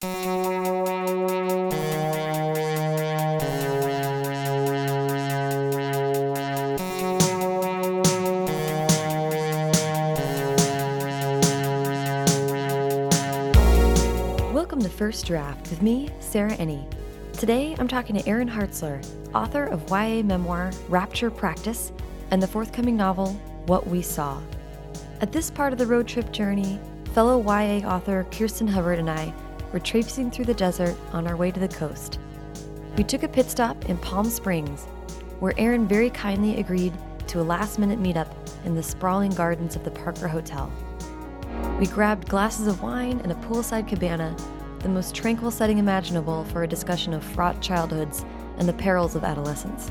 Welcome to First Draft with me, Sarah Enni. Today I'm talking to Aaron Hartzler, author of YA memoir Rapture Practice and the forthcoming novel What We Saw. At this part of the road trip journey, fellow YA author Kirsten Hubbard and I were traipsing through the desert on our way to the coast. We took a pit stop in Palm Springs, where Aaron very kindly agreed to a last minute meetup in the sprawling gardens of the Parker Hotel. We grabbed glasses of wine and a poolside cabana, the most tranquil setting imaginable for a discussion of fraught childhoods and the perils of adolescence.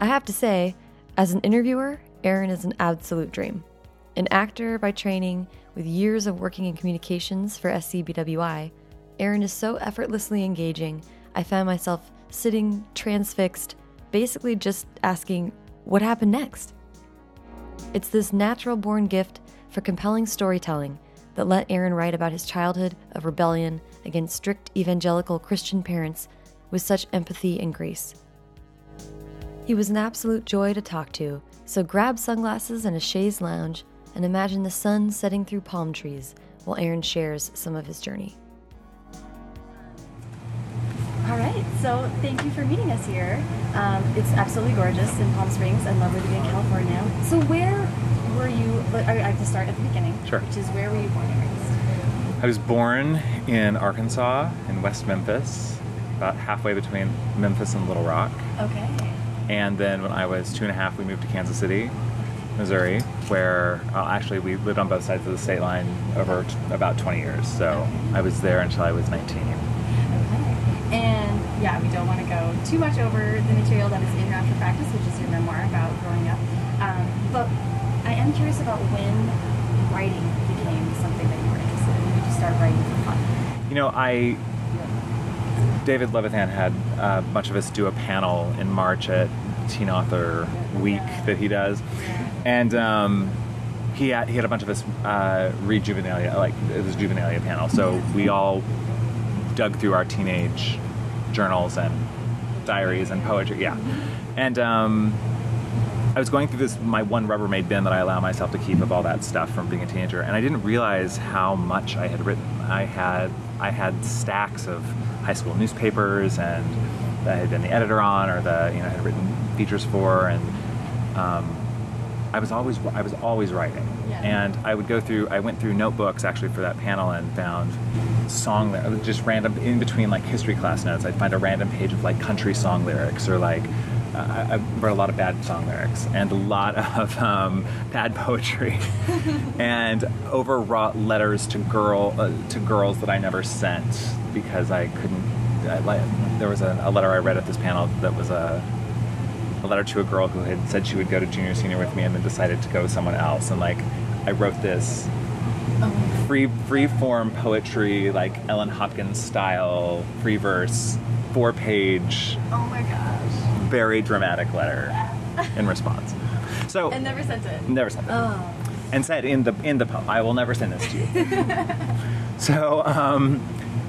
I have to say, as an interviewer, Aaron is an absolute dream. An actor by training with years of working in communications for SCBWI, Aaron is so effortlessly engaging, I found myself sitting transfixed, basically just asking, what happened next? It's this natural born gift for compelling storytelling that let Aaron write about his childhood of rebellion against strict evangelical Christian parents with such empathy and grace. He was an absolute joy to talk to, so grab sunglasses and a chaise lounge and imagine the sun setting through palm trees while Aaron shares some of his journey. All right, so thank you for meeting us here. Um, it's absolutely gorgeous in Palm Springs and lovely to be in California. So where were you? I I have to start at the beginning. Sure. Which is where were you born and raised? I was born in Arkansas, in West Memphis, about halfway between Memphis and Little Rock. Okay. And then when I was two and a half, we moved to Kansas City, Missouri, where uh, actually we lived on both sides of the state line over t- about 20 years. So I was there until I was 19. Okay. And yeah, we don't want to go too much over the material that is in Rapture Practice, which is your memoir about growing up. Um, but I am curious about when writing became something that you were interested in. When did you start writing for fun? You know, I David Levithan had uh, a bunch of us do a panel in March at Teen Author Week that he does, and um, he had he had a bunch of us uh, like it was a Juvenilia panel. So we all dug through our teenage journals and diaries and poetry, yeah, and. Um, I was going through this my one Rubbermaid bin that I allow myself to keep of all that stuff from being a teenager, and I didn't realize how much I had written. I had I had stacks of high school newspapers, and that I had been the editor on, or the you know I had written features for, and um, I was always I was always writing, Yeah. and I would go through. I went through notebooks actually for that panel and found song that just random in between like history class notes. I'd find a random page of like country song lyrics or like uh, I, I wrote a lot of bad song lyrics and a lot of um, bad poetry and overwrought letters to girl uh, to girls that I never sent because I couldn't. I, like, there was a, a letter I read at this panel that was a a letter to a girl who had said she would go to junior senior with me and then decided to go with someone else and like I wrote this free free form poetry like Ellen Hopkins style free verse four page Oh my gosh. very dramatic letter in response. So And never sent it. never sent it. Oh. And said in the in the poem, I will never send this to you. so um,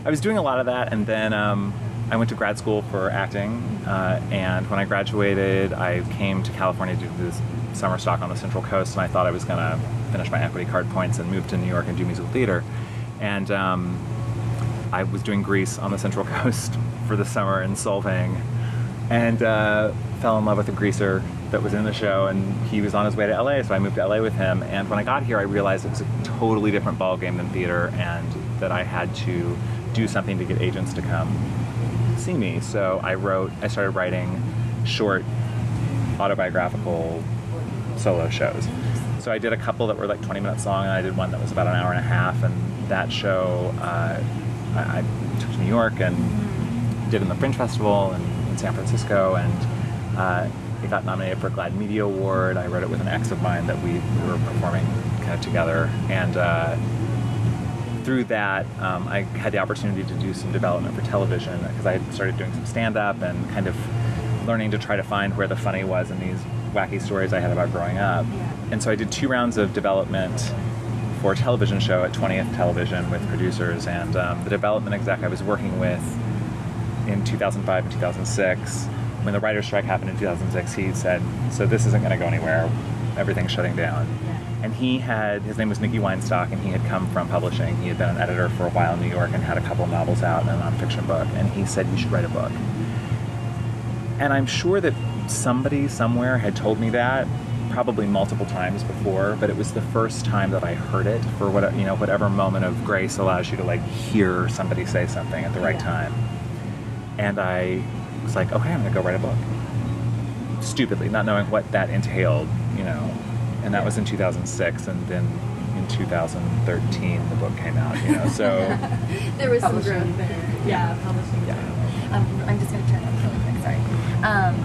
I was doing a lot of that, and then um, I went to grad school for acting. Uh, and when I graduated, I came to California to do this summer stock on the Central Coast, and I thought I was going to finish my equity card points and move to New York and do musical theater. And um, I was doing Grease on the Central Coast for the summer in Solvang, and uh, fell in love with a greaser that was in the show, and he was on his way to LA, so I moved to LA with him. And when I got here, I realized it was a totally different ballgame than theater, and that I had to do something to get agents to come see me. So I wrote, I started writing short autobiographical solo shows. So I did a couple that were like 20 minutes long, and I did one that was about an hour and a half. And that show uh, I, I took to New York and did in the Fringe Festival and in San Francisco, and uh, it got nominated for a GLAAD Media Award. I wrote it with an ex of mine that we, we were performing kind of together, and. Uh, through that, um, I had the opportunity to do some development for television because I had started doing some stand up and kind of learning to try to find where the funny was in these wacky stories I had about growing up. And so I did two rounds of development for a television show at 20th Television with producers, and um, the development exec I was working with in 2005 and 2006, when the writer's strike happened in 2006, he said, "So this isn't going to go anywhere. Everything's shutting down." And he had his name was Nicky Weinstock, and he had come from publishing. He had been an editor for a while in New York and had a couple of novels out and a nonfiction book. And he said, "You should write a book." And I'm sure that somebody somewhere had told me that probably multiple times before, but it was the first time that I heard it for what you know, whatever moment of grace allows you to like hear somebody say something at the right Yeah. time. And I was like, okay, I'm gonna go write a book. Stupidly, not knowing what that entailed, you know. And that was in 2006, and then in 2013 the book came out, you know. So there was some growth there. Yeah, publishing. Yeah. Um, I'm just going to turn up really quick. Sorry. Um,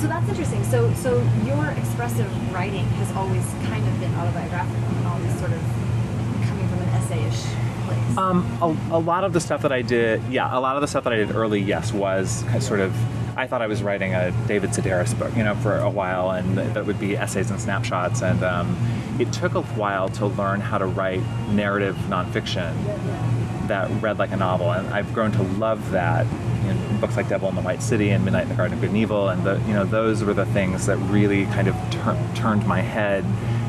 so that's interesting. So, so your expressive writing has always kind of been autobiographical and always sort of coming from an essayish place. Um, a, a lot of the stuff that I did, yeah, a lot of the stuff that I did early, yes, was sort of. I thought I was writing a David Sedaris book, you know, for a while, and that would be essays and snapshots. And um, it took a while to learn how to write narrative nonfiction that read like a novel, and I've grown to love that in books like Devil in the White City and Midnight in the Garden of Good and Evil, and the, you know, those were the things that really kind of tur- turned my head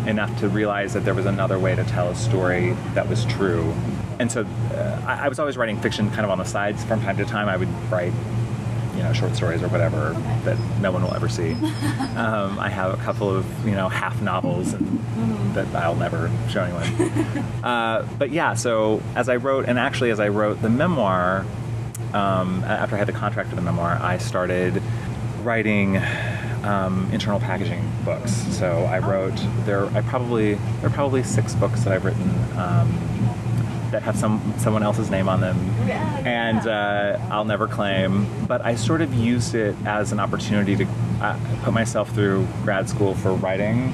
enough to realize that there was another way to tell a story that was true. And so uh, I, I was always writing fiction kind of on the sides. From time to time, I would write, you know, short stories or whatever Okay. that no one will ever see. um, I have a couple of, you know, half novels and, that I'll never show anyone. uh, but yeah, so as I wrote, and actually as I wrote the memoir, um, after I had the contract for the memoir, I started writing um, internal packaging books. So I wrote there. I probably there are probably six books that I've written um, that have some someone else's name on them, and uh, I'll never claim. But I sort of used it as an opportunity to uh, put myself through grad school for writing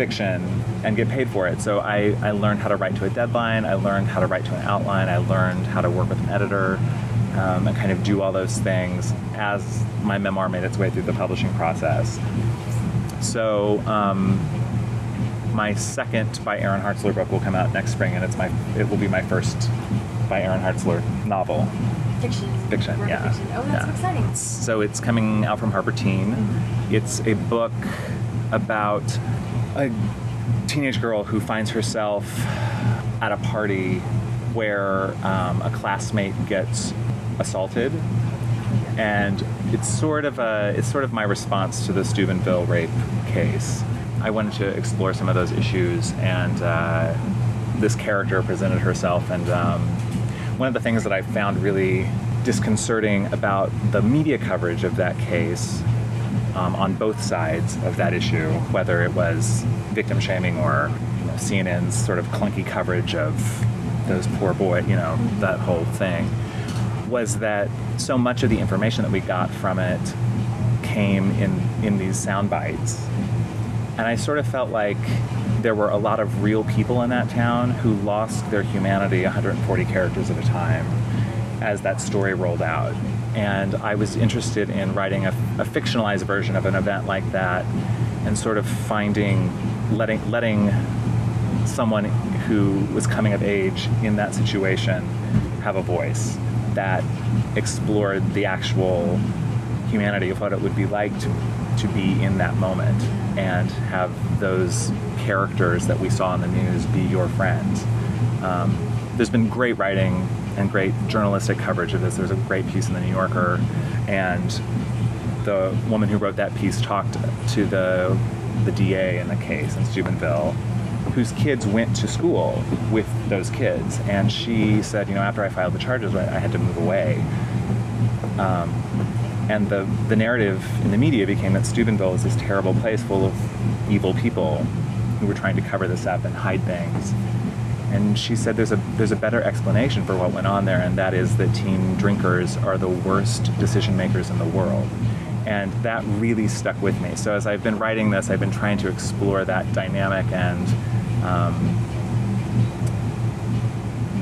fiction and get paid for it. So I, I learned how to write to a deadline. I learned how to write to an outline. I learned how to work with an editor um, and kind of do all those things as my memoir made its way through the publishing process. So um, my second by Aaron Hartzler book will come out next spring, and it's my it will be my first by Aaron Hartzler novel. fiction. Fiction, Work yeah. Fiction. Oh, that's Yeah. exciting. So it's coming out from Harper Teen. It's a book about a teenage girl who finds herself at a party where um, a classmate gets assaulted, and it's sort of a it's sort of my response to the Steubenville rape case. I wanted to explore some of those issues, and uh, this character presented herself. And um, one of the things that I found really disconcerting about the media coverage of that case um, on both sides of that issue, whether it was victim shaming or you know, CNN's sort of clunky coverage of those poor boy, you know, that whole thing, was that so much of the information that we got from it came in in these sound bites. And I sort of felt like there were a lot of real people in that town who lost their humanity 140 characters at a time as that story rolled out. And I was interested in writing a, a fictionalized version of an event like that and sort of finding, letting, letting someone who was coming of age in that situation have a voice that explored the actual humanity of what it would be like to, to be in that moment and have those characters that we saw in the news be your friends. Um, there's been great writing and great journalistic coverage of this. There's a great piece in the New Yorker, and the woman who wrote that piece talked to the the DA in the case in Steubenville, whose kids went to school with those kids, and she said, you know, after I filed the charges, I had to move away. Um, and the, the narrative in the media became that Steubenville is this terrible place full of evil people who were trying to cover this up and hide things. And she said there's a there's a better explanation for what went on there, and that is that teen drinkers are the worst decision makers in the world. And that really stuck with me. So as I've been writing this, I've been trying to explore that dynamic and um,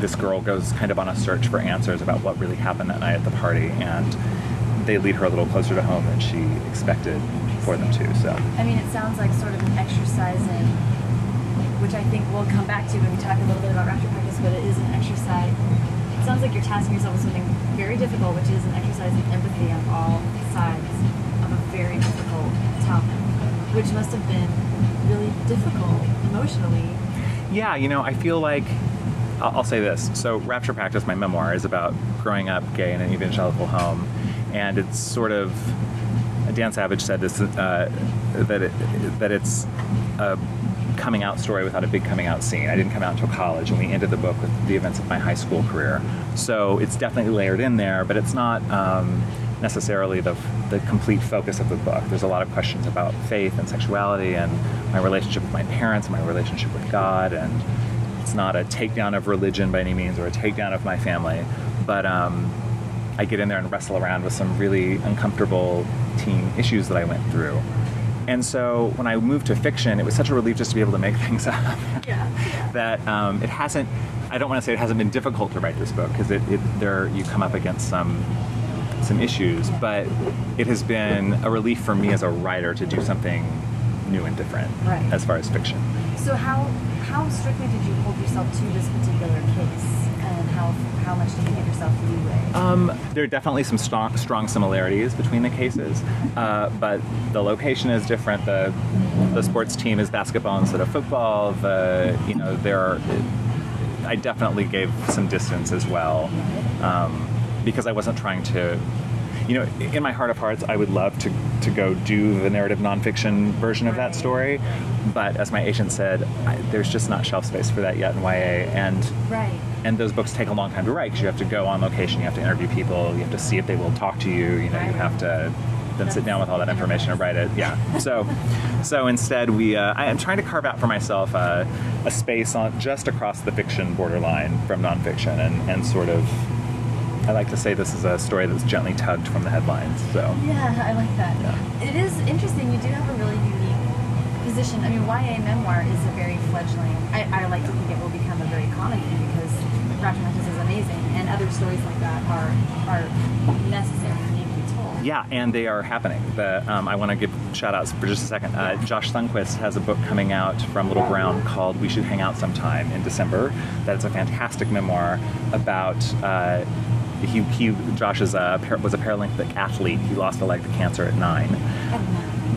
this girl goes kind of on a search for answers about what really happened that night at the party, and they lead her a little closer to home than she expected for them to. So I mean, it sounds like sort of an exercise in which I think we'll come back to when we talk a little bit about rapture practice, but it is an exercise. It sounds like you're tasking yourself with something very difficult, which is an exercise in empathy on all sides of a very difficult topic, which must have been really difficult emotionally. Yeah, you know, I feel like I'll, I'll say this. So, Rapture Practice, my memoir, is about growing up gay in an evangelical home, and it's sort of Dan Savage said this uh, that it, that it's a coming out story without a big coming out scene. I didn't come out until college, and we ended the book with the events of my high school career. So it's definitely layered in there, but it's not um, necessarily the the complete focus of the book. There's a lot of questions about faith and sexuality, and my relationship with my parents, and my relationship with God, and it's not a takedown of religion by any means or a takedown of my family, but. Um, I get in there and wrestle around with some really uncomfortable teen issues that I went through. And so when I moved to fiction, it was such a relief just to be able to make things up. Yeah. that um, it hasn't. I don't want to say it hasn't been difficult to write this book because it, it there you come up against some some issues, but it has been a relief for me as a writer to do something new and different Right. as far as fiction. So how how strictly did you hold yourself to this particular case, how how much did you give yourself leeway? Um, there are definitely some strong, strong similarities between the cases, uh, but the location is different. The the sports team is basketball instead of football. The you know there are. I definitely gave some distance as well um, because I wasn't trying to. You know, in my heart of hearts, I would love to, to go do the narrative nonfiction version of that story, but as my agent said, I, there's just not shelf space for that yet in YA, and right. and those books take a long time to write because you have to go on location, you have to interview people, you have to see if they will talk to you. You know, you have to then sit down with all that information and write it. Yeah. So, so instead, we uh, I am trying to carve out for myself uh, a space on just across the fiction borderline from nonfiction, and and sort of. I like to say this is a story that's gently tugged from the headlines. So. Yeah, I like that. It is interesting. You do have a really unique position. I mean, YA memoir is a very fledgling. I, I like to think it will become a very common thing because Practice is amazing, and other stories like that are are necessary to be told. Yeah, and they are happening. The, um, I want to give shout outs for just a second. Uh, Josh Sundquist has a book coming out from Little Brown called We Should Hang Out Sometime in December. That's a fantastic memoir about. Uh, he, he, Josh is a, was a Paralympic athlete. He lost a leg to cancer at nine.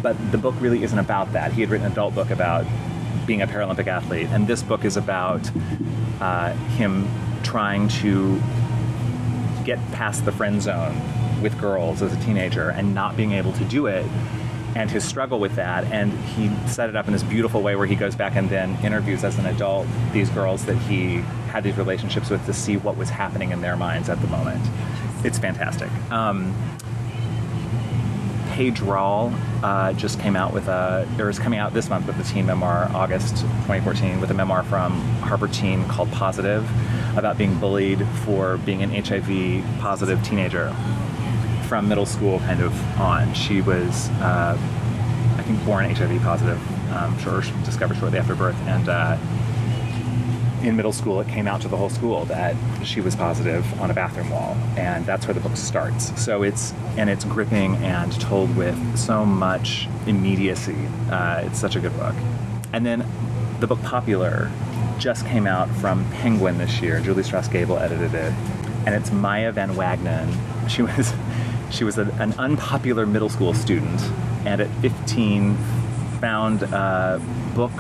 But the book really isn't about that. He had written an adult book about being a Paralympic athlete, and this book is about uh, him trying to get past the friend zone with girls as a teenager and not being able to do it and his struggle with that and he set it up in this beautiful way where he goes back and then interviews as an adult these girls that he had these relationships with to see what was happening in their minds at the moment. It's fantastic. Um, Paige Rawl uh, just came out with a, or is coming out this month with a teen memoir, August 2014, with a memoir from Harper Teen called Positive, about being bullied for being an HIV positive teenager from middle school kind of on. She was, uh, I think, born HIV positive, um, sure, discovered shortly after birth, and uh, in middle school, it came out to the whole school that she was positive on a bathroom wall, and that's where the book starts. So it's and it's gripping and told with so much immediacy. Uh, it's such a good book. And then the book Popular just came out from Penguin this year. Julie Strauss Gabel edited it, and it's Maya Van Wagenen. She was she was a, an unpopular middle school student, and at 15 found a book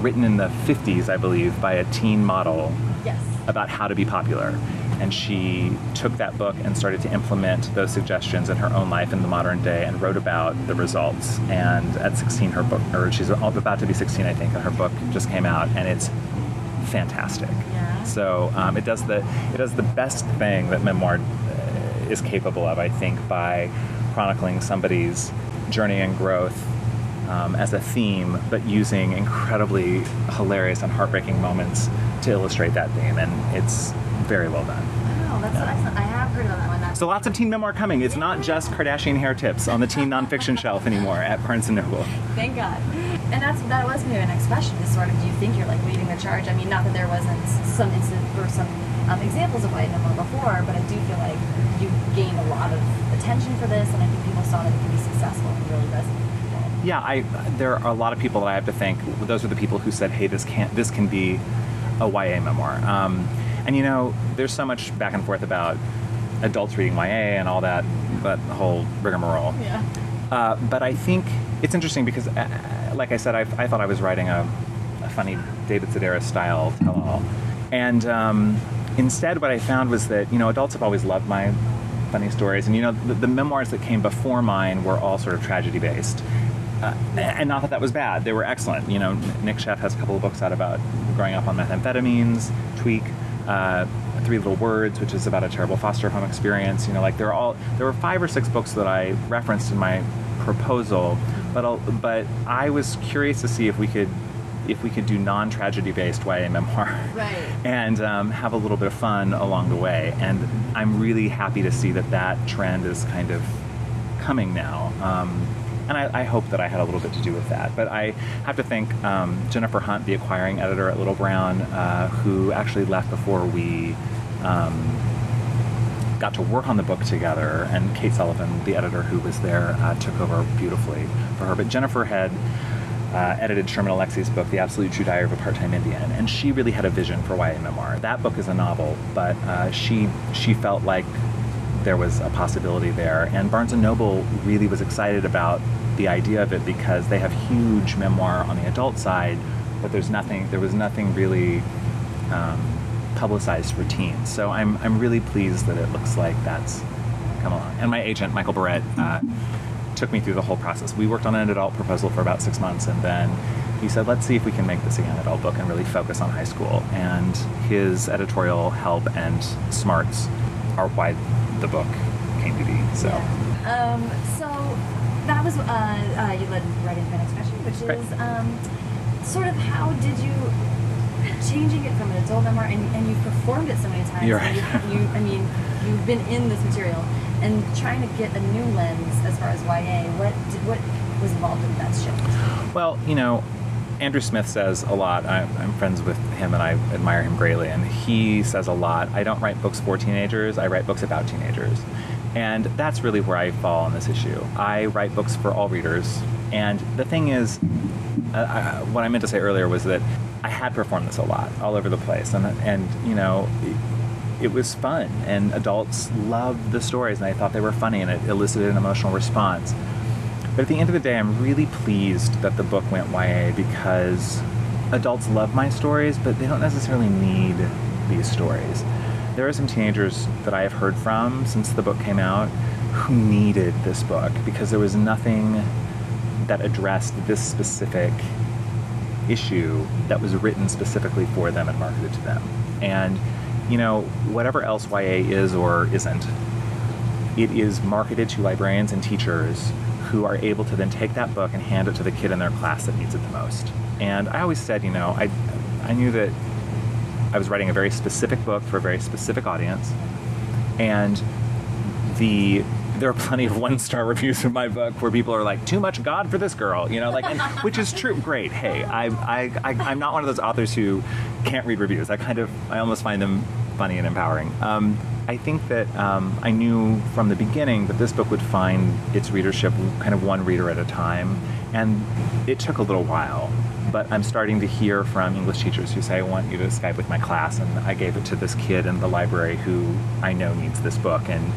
written in the 50s, I believe, by a teen model Yes. about how to be popular. And she took that book and started to implement those suggestions in her own life in the modern day and wrote about the results. And at 16, her book, or she's about to be 16, I think, and her book just came out, and it's fantastic. Yeah. So um, it does the it does the best thing that memoir is capable of, I think, by chronicling somebody's journey and growth um, as a theme, but using incredibly hilarious and heartbreaking moments to illustrate that theme, and it's very well done. Wow, that's excellent. I have heard of that one. That's So lots of teen memoir coming. It's not just Kardashian hair tips on the teen nonfiction shelf anymore at Barnes and Noble. Thank God. And that's that was maybe my next question. Is sort of, do you think you're like leading the charge? I mean, not that there wasn't some instance or some um, examples of YA memoir before, but I do feel like gained a lot of attention for this, and I think people saw that it could be successful and really resonate with yeah, I there are a lot of people that I have to thank. Those are the people who said, "Hey, this can't this can be a YA memoir." Um, and you know, there's so much back and forth about adults reading YA and all that, that whole rigmarole. Yeah. Uh, but I think it's interesting because, uh, like I said, I, I thought I was writing a, a funny David Sedaris style tell-all, and um, instead, what I found was that you know adults have always loved my funny stories, and you know the, the memoirs that came before mine were all sort of tragedy based. Uh, and not that that was bad; they were excellent. You know, Nic Sheff has a couple of books out about growing up on methamphetamines. Tweak, uh, Three Little Words, which is about a terrible foster home experience. You know, like there are all there were five or six books that I referenced in my proposal, but I'll, but I was curious to see if we could if we could do non-tragedy based YA memoir, Right. and um, have a little bit of fun along the way. And I'm really happy to see that that trend is kind of coming now. Um, and I, I hope that I had a little bit to do with that. But I have to thank um, Jennifer Hunt, the acquiring editor at Little Brown, uh, who actually left before we um, got to work on the book together. And Kate Sullivan, the editor who was there, uh, took over beautifully for her. But Jennifer had uh, edited Sherman Alexie's book, The Absolute True Diary of a Part-Time Indian, and she really had a vision for YA memoir. That book is a novel, but uh, she she felt like there was a possibility there, and Barnes and Noble really was excited about the idea of it because they have huge memoir on the adult side, but there's nothing. There was nothing really. Um, publicized for teens. So I'm, I'm really pleased that it looks like that's come along. And my agent, Michael Bourret, uh, took me through the whole process. We worked on an adult proposal for about six months, and then he said, let's see if we can make this a young adult book and really focus on high school. And his editorial help and smarts are why the book came to be. So, Yeah. Um, so that was uh, uh, you led right into my next question, which Great. is um, sort of how did you changing it from an adult memoir, and, and you've performed it so many times. You're right. You, you, I mean, you've been in this material, and trying to get a new lens as far as YA. What did, what was involved in that shift? Well, you know, Andrew Smith says a lot. I, I'm friends with him and I admire him greatly. And he says a lot I don't write books for teenagers, I write books about teenagers. And that's really where I fall on this issue. I write books for all readers. And the thing is, uh, I, what I meant to say earlier was that I had performed this a lot all over the place. And, and you know, it, was fun. And adults loved the stories and I thought they were funny and it elicited an emotional response. But at the end of the day, I'm really pleased that the book went YA because adults love my stories, but they don't necessarily need these stories. There are some teenagers that I have heard from since the book came out who needed this book because there was nothing that addressed this specific issue that was written specifically for them and marketed to them. And, you know, whatever else YA is or isn't, it is marketed to librarians and teachers who are able to then take that book and hand it to the kid in their class that needs it the most. And I always said, you know, I, I knew that I was writing a very specific book for a very specific audience, and the there are plenty of one star reviews of my book where people are like, "Too much God for this girl," you know, like, and, which is true. Great. Hey, I, I, I, I'm not one of those authors who can't read reviews. I kind of, I almost find them funny and empowering. Um, I think that um, I knew from the beginning that this book would find its readership kind of one reader at a time, and it took a little while. But I'm starting to hear from English teachers who say, I want you to Skype with my class, and I gave it to this kid in the library who I know needs this book. And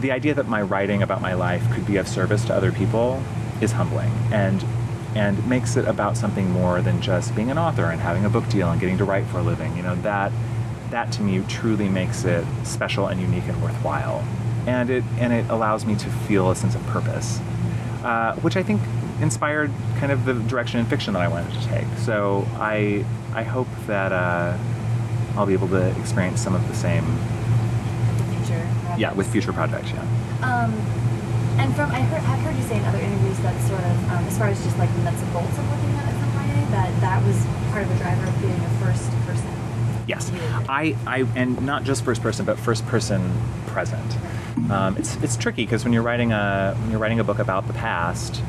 the idea that my writing about my life could be of service to other people is humbling and and makes it about something more than just being an author and having a book deal and getting to write for a living. You know, that that to me truly makes it special and unique and worthwhile. And it and it allows me to feel a sense of purpose. Uh, which I think inspired kind of the direction in fiction that I wanted to take. So I I hope that uh, I'll be able to experience some of the same The future. yeah with future projects yeah Um, and from I heard I've heard you say in other interviews that sort of um, as far as just like the nuts and bolts of looking at it from YA that that was part of the driver of being a first person. Yes. I, I and not just first person but first person present um, it's it's tricky because when you're writing a when you're writing a book about the past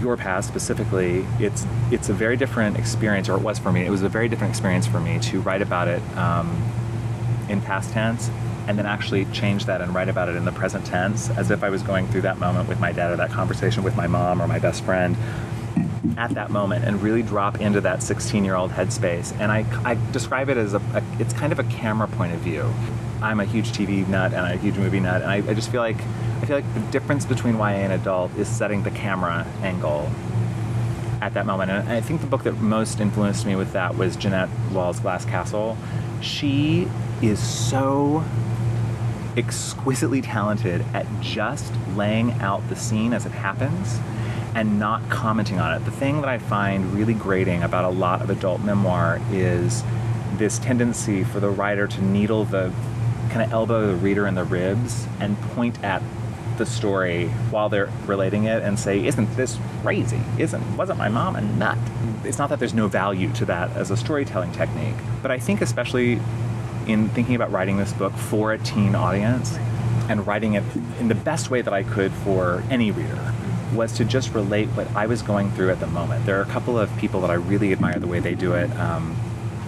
your past specifically it's it's a very different experience or it was for me it was a very different experience for me to write about it um, in past tense and then actually change that and write about it in the present tense as if I was going through that moment with my dad or that conversation with my mom or my best friend at that moment and really drop into that 16 year old headspace. And I, I describe it as a, a, it's kind of a camera point of view. I'm a huge TV nut and a huge movie nut, and I, I just feel like I feel like the difference between YA and adult is setting the camera angle at that moment. And I think the book that most influenced me with that was Jeanette Walls' Glass Castle. She is so exquisitely talented at just laying out the scene as it happens and not commenting on it. The thing that I find really grating about a lot of adult memoir is this tendency for the writer to needle the kind of elbow the reader in the ribs and point at the story while they're relating it and say, "Isn't this crazy? Isn't wasn't my mom a nut?" It's not that there's no value to that as a storytelling technique, but I think especially in thinking about writing this book for a teen audience and writing it in the best way that I could for any reader was to just relate what I was going through at the moment. There are a couple of people that I really admire the way they do it. Um,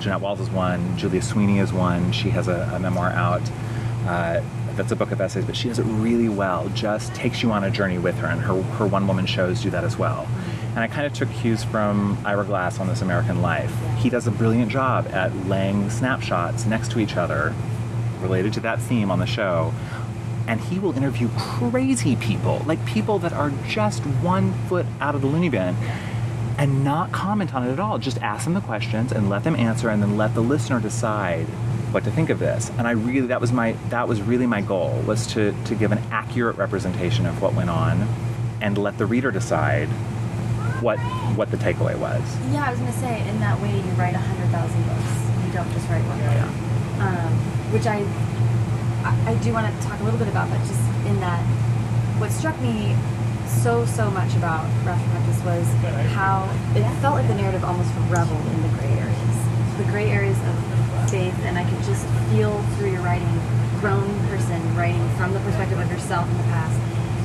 Jeannette Walls is one, Julia Sweeney is one. She has a, a memoir out. Uh, that's a book of essays, but she does it really well. Just takes you on a journey with her, and her, her one woman shows do that as well. And I kind of took cues from Ira Glass on This American Life. He does a brilliant job at laying snapshots next to each other related to that theme on the show. And he will interview crazy people, like people that are just one foot out of the loony bin, and not comment on it at all. Just ask them the questions and let them answer, and then let the listener decide what to think of this. And I really that was my that was really my goal was to to give an accurate representation of what went on, and let the reader decide what what the takeaway was. Yeah, I was gonna say in that way you write a hundred thousand books. You don't just write one book. Um, which I, I I do want to talk a little bit about that. Just in that, what struck me so so much about Rapture Practice was how it felt like the narrative almost reveled in the gray areas, the gray areas of faith, and I could just feel through your writing, grown person writing from the perspective of yourself in the past,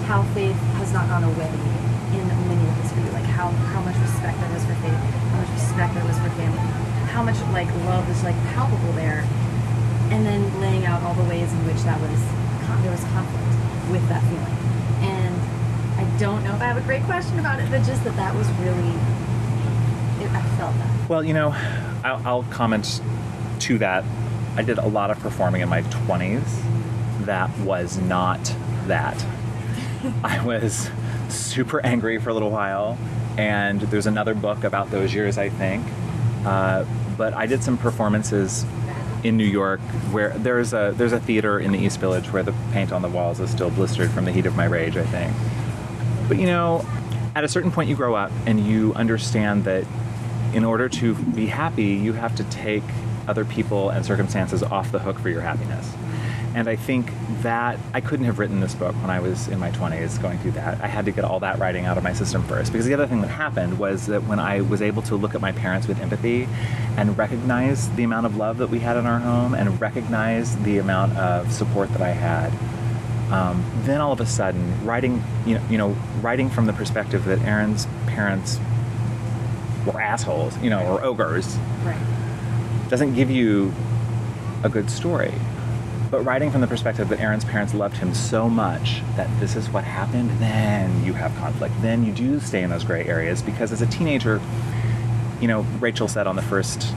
how faith has not gone away in many of this for you, like how how much respect there was for faith, how much respect there was for family, how much like love was like palpable there, and then laying out all the ways in which that was there was conflict with that feeling, and I don't know if I have a great question about it, but just that that was really, it, I felt that. Well, you know, I'll, I'll comment to that. I did a lot of performing in my 20s. That was not that. I was super angry for a little while, and there's another book about those years, I think. Uh, but I did some performances in New York where there's a there's a theater in the East Village where the paint on the walls is still blistered from the heat of my rage, I think. But you know, at a certain point you grow up and you understand that in order to be happy, you have to take other people and circumstances off the hook for your happiness. And I think that I couldn't have written this book when I was in my 20s going through that. I had to get all that writing out of my system first. Because the other thing that happened was that when I was able to look at my parents with empathy and recognize the amount of love that we had in our home and recognize the amount of support that I had, um, then all of a sudden, writing, you know, you know, writing from the perspective that Aaron's parents were assholes, you know, or ogres, Right. doesn't give you a good story. But writing from the perspective that Aaron's parents loved him so much that this is what happened, then you have conflict. Then you do stay in those gray areas because as a teenager, you know, Rachel said on the first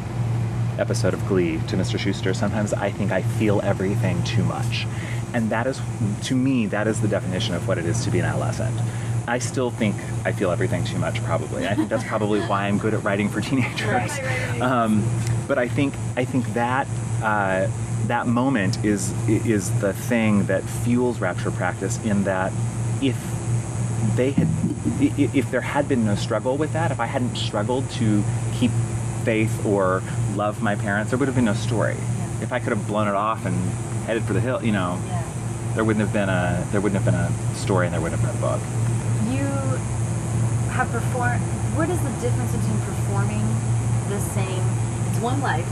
episode of Glee to Mr. Schuester, sometimes I think I feel everything too much. And that is, to me, that is the definition of what it is to be an adolescent. I still think I feel everything too much, probably. I think that's probably why I'm good at writing for teenagers. Right, right. Um, but I think I think that uh, that moment is is the thing that fuels rapture practice. In that, if they had, if there had been no struggle with that, if I hadn't struggled to keep faith or love my parents, there would have been no story. Yeah. If I could have blown it off and headed for the hill, you know, Yeah. there wouldn't have been a there wouldn't have been a story and there wouldn't have been a book. Have performed. What is the difference between performing the same? It's one life,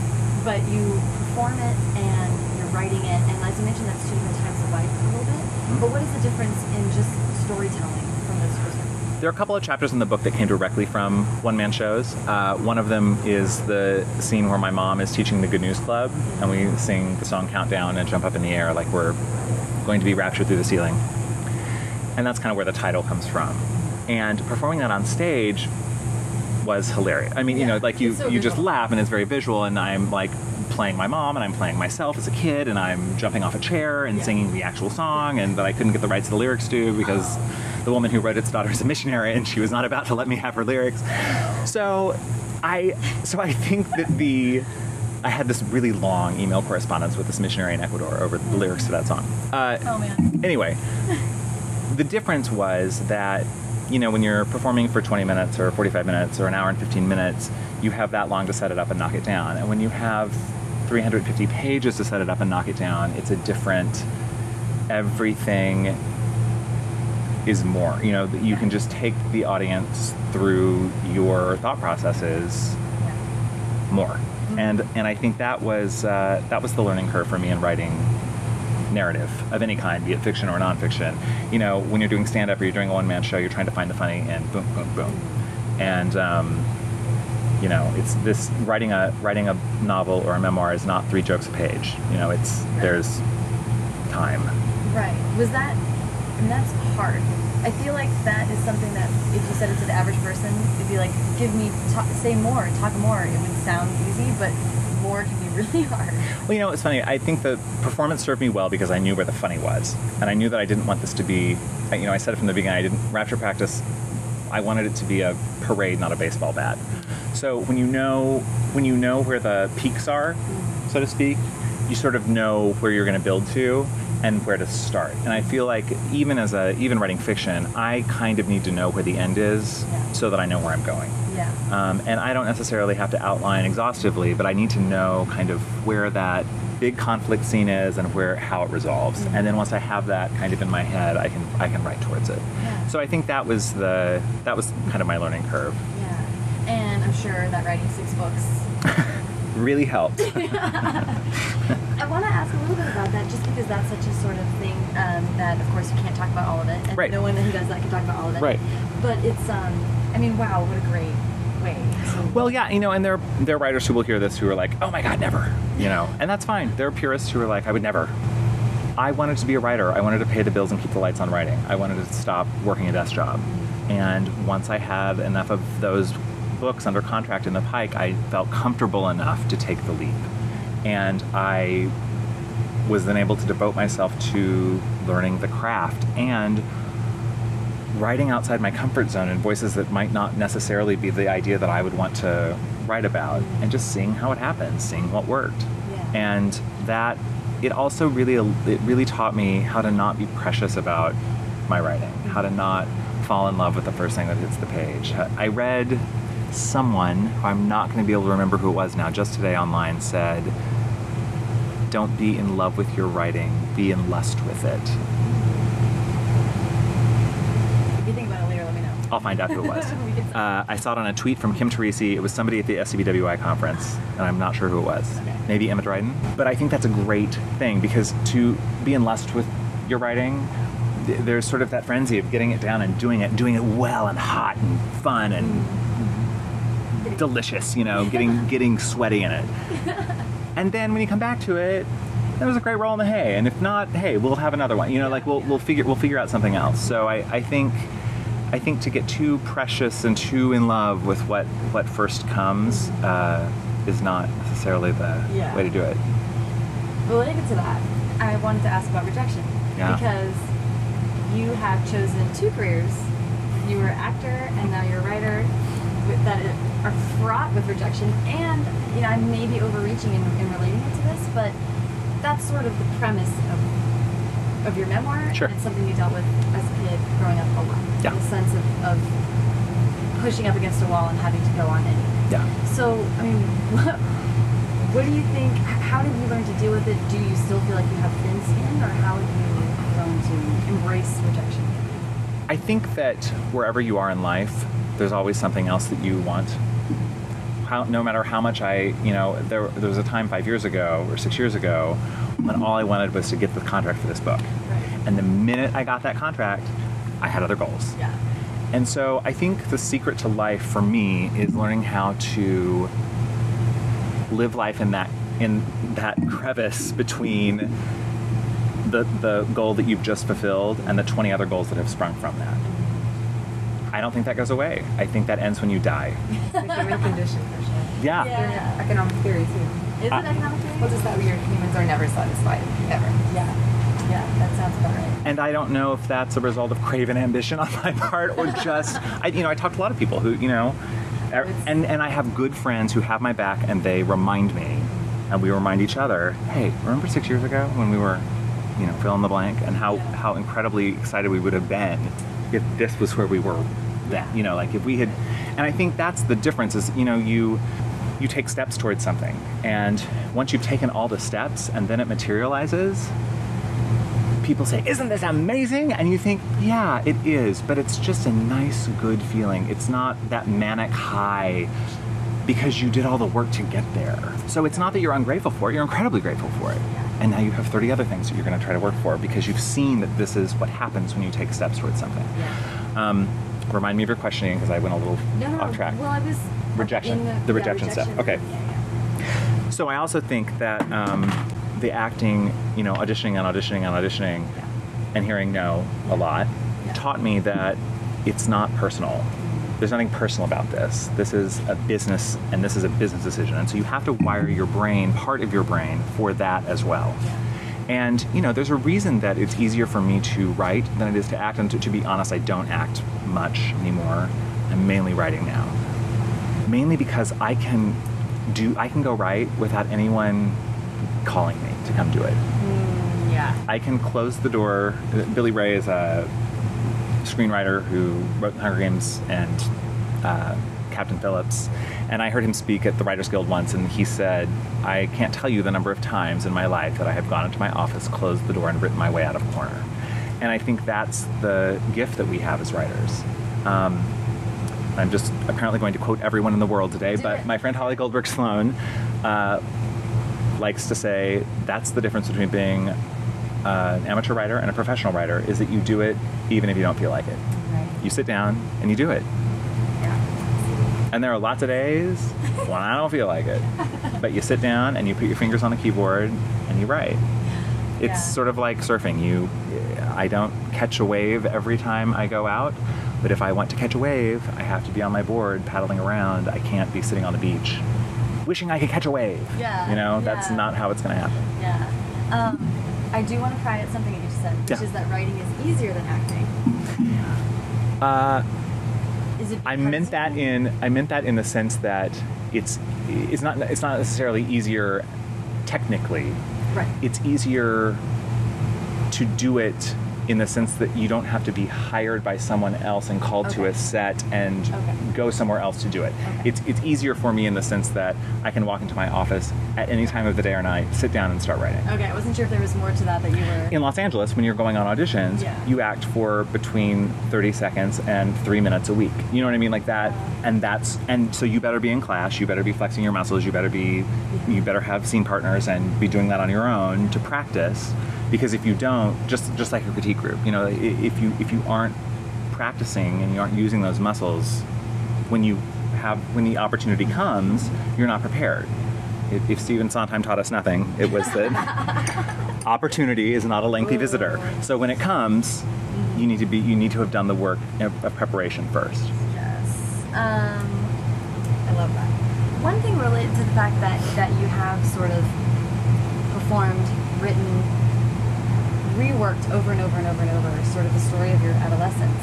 but you perform it and you're writing it, and as you mentioned, that's two different times of life a little bit. But what is the difference in just storytelling from those perspectives? There are a couple of chapters in the book that came directly from one man shows. Uh, one of them is the scene where my mom is teaching the Good News Club, and we sing the song Countdown and jump up in the air like we're going to be raptured through the ceiling. And that's kind of where the title comes from. And performing that on stage was hilarious. I mean, you know, like you, so you just laugh and it's very visual, and I'm like playing my mom and I'm playing myself as a kid, and I'm jumping off a chair and Yeah. singing the actual song, and that I couldn't get the rights to the lyrics to because the woman who wrote its daughter is a missionary, and she was not about to let me have her lyrics. So, I, so I think that the. I had this really long email correspondence with this missionary in Ecuador over the lyrics to that song. Uh, Oh man. anyway, the difference was that, you know, when you're performing for 20 minutes or 45 minutes or an hour and 15 minutes, you have that long to set it up and knock it down. And when you have 350 pages to set it up and knock it down, it's a different, everything is more. You know, you can just take the audience through your thought processes more. And and I think that was uh, that was the learning curve for me in writing narrative of any kind, be it fiction or nonfiction. You know, when you're doing stand up or you're doing a one man show, you're trying to find the funny and boom, boom, boom. And um, you know, it's this writing a writing a novel or a memoir is not three jokes a page. You know, it's there's time. Right. Was that? Mean, that's hard. I feel like that is something that if you said it to the average person, it'd be like, "Give me, talk, say more, talk more." It would sound easy, but more can be really hard. Well, you know, it's funny. I think the performance served me well because I knew where the funny was, and I knew that I didn't want this to be. You know, I said it from the beginning. I didn't rapture practice. I wanted it to be a parade, not a baseball bat. So when you know when you know where the peaks are, so to speak, you sort of know where you're going to build to and where to start. And I feel like even as a even writing fiction, I kind of need to know where the end is Yeah. so that I know where I'm going. Yeah. Um, and I don't necessarily have to outline exhaustively, but I need to know kind of where that big conflict scene is and where how it resolves. Mm-hmm. And then once I have that kind of in my head, I can I can write towards it. Yeah. So I think that was the that was kind of my learning curve. Yeah. And I'm sure that writing six books. Really helped. I want to ask a little bit about that, just because that's such a sort of thing um, that, of course, you can't talk about all of it, and Right. no one who does that can talk about all of it. Right. But it's, um, I mean, wow, what a great way. well, yeah, you know, and there there are writers who will hear this who are like, "Oh my God, never," you know, and that's fine. There are purists who are like, "I would never." I wanted to be a writer. I wanted to pay the bills and keep the lights on writing. I wanted to stop working a desk job. And once I had enough of those books under contract in the pike, I felt comfortable enough to take the leap. And I was then able to devote myself to learning the craft and writing outside my comfort zone in voices that might not necessarily be the idea that I would want to write about and just seeing how it happened, seeing what worked. Yeah. And that it also really it really taught me how to not be precious about my writing, how to not fall in love with the first thing that hits the page. I read someone who I'm not going to be able to remember who it was now just today online said don't be in love with your writing, be in lust with it. if you think about it later, let me know. I'll find out who it was. Uh, I saw it on a tweet from Kim Teresi. It was somebody at the SCBWI conference, and I'm not sure who it was. Okay. Maybe Emma Dryden. But I think that's a great thing because to be in lust with your writing, th- there's sort of that frenzy of getting it down and doing it, doing it well and hot and fun and delicious. You know, getting getting sweaty in it. And then when you come back to it, that was a great roll in the hay. And if not, hey, we'll have another one. You know, like we'll, we'll figure we'll figure out something else. So I, I think I think to get too precious and too in love with what what first comes uh, is not necessarily the Yeah. way to do it. Get to that, I wanted to ask about rejection. Yeah. Because you have chosen two careers. You were actor and now you're a writer that are fraught with rejection. And, you know, I may be overreaching in, in relating it to this, but that's sort of the premise of, of your memoir. Sure. And it's something you dealt with as a kid growing up a lot. Yeah. The sense of, of pushing up against a wall and having to go on anyway. Yeah. So, I mean, what, what do you think? How did you learn to deal with it? Do you still feel like you have thin skin, or how have you grown to embrace rejection? I think that wherever you are in life, there's always something else that you want. How, no matter how much I, you know, there, there was a time five years ago or six years ago when all I wanted was to get the contract for this book. Right. And the minute I got that contract, I had other goals. Yeah. and so I think the secret to life for me is learning how to live life in that in that crevice between the the goal that you've just fulfilled and the 20 other goals that have sprung from that. I don't think that goes away. I think that ends when you die. The human condition for sure. Yeah. Yeah. Yeah. Economic theory too. Is Uh, it economic theory? Well, just that we are humans are never satisfied ever. Yeah. Yeah, that sounds about right. And I don't know if that's a result of craven ambition on my part or just, I, you know, I talk to a lot of people who, you know, er- and, and I have good friends who have my back and they remind me, and we remind each other, hey, remember six years ago when we were, you know, fill in the blank, and how, Yeah. how incredibly excited we would have been if this was where we were then, you know, like if we had, and I think that's the difference is, you know, you, you take steps towards something, and once you've taken all the steps and then it materializes, people say, Isn't this amazing? And you think, Yeah, it is, but it's just a nice, good feeling. It's not that manic high because you did all the work to get there. So it's not that you're ungrateful for it, you're incredibly grateful for it. And now you have 30 other things that you're going to try to work for because you've seen that this is what happens when you take steps towards something. Yeah. Um, remind me of your questioning because I went a little No, no, off track. Well, I was Rejection. The yeah, rejection stuff. Okay. Yeah. So I also think that um, the acting, you know, auditioning and auditioning and auditioning and hearing no a lot taught me that it's not personal. There's nothing personal about this. This is a business and this is a business decision. And so you have to wire your brain, part of your brain, for that as well. And, you know, there's a reason that it's easier for me to write than it is to act. And to, to be honest, I don't act much anymore. I'm mainly writing now. Mainly because I can do, I can go write without anyone calling me to come do it. Mm, yeah. I can close the door. Billy Ray is a screenwriter who wrote The Hunger Games and uh, Captain Phillips. And I heard him speak at the Writers Guild once, and he said, I can't tell you the number of times in my life that I have gone into my office, closed the door, and written my way out of a corner. And I think that's the gift that we have as writers. Um, I'm just apparently going to quote everyone in the world today, but my friend Holly Goldberg Sloan uh, likes to say that's the difference between being uh, an amateur writer and a professional writer is that you do it even if you don't feel like it. Right. You sit down and you do it. Yeah. And there are lots of days when I don't feel like it. But you sit down and you put your fingers on the keyboard and you write. It's Yeah. sort of like surfing. You I don't catch a wave every time I go out, but if I want to catch a wave, I have to be on my board paddling around. I can't be sitting on the beach wishing I could catch a wave. Yeah, You know, that's not how it's going to happen. Yeah. Um, I do want to pry at something that you just said, which Yeah. is that writing is easier than acting. Uh, Is it? I meant that in I meant that in the sense that it's it's not it's not necessarily easier technically. Right. It's easier to do it in the sense that you don't have to be hired by someone else and called to a set and Okay. go somewhere else to do it. Okay. It's it's easier for me in the sense that I can walk into my office at any time of the day or night, sit down and start writing. Okay, I wasn't sure if there was more to that that you were. In Los Angeles, when you're going on auditions, Yeah. you act for between 30 seconds and three minutes a week. You know what I mean? Like that. Uh-huh. And that's, and so you better be in class, you better be flexing your muscles, you better be, you better have scene partners and be doing that on your own to practice. Because if you don't, just, just like a critique group, you know, if you, if you aren't practicing and you aren't using those muscles, when you have, when the opportunity comes, you're not prepared. If, if Stephen Sondheim taught us nothing, it was that opportunity is not a lengthy visitor. So when it comes, you need to be you need to have done the work of, of preparation first. Yes. Um, I love that. One thing related to the fact that that you have sort of performed, written, reworked over and over and over and over, sort of the story of your adolescence.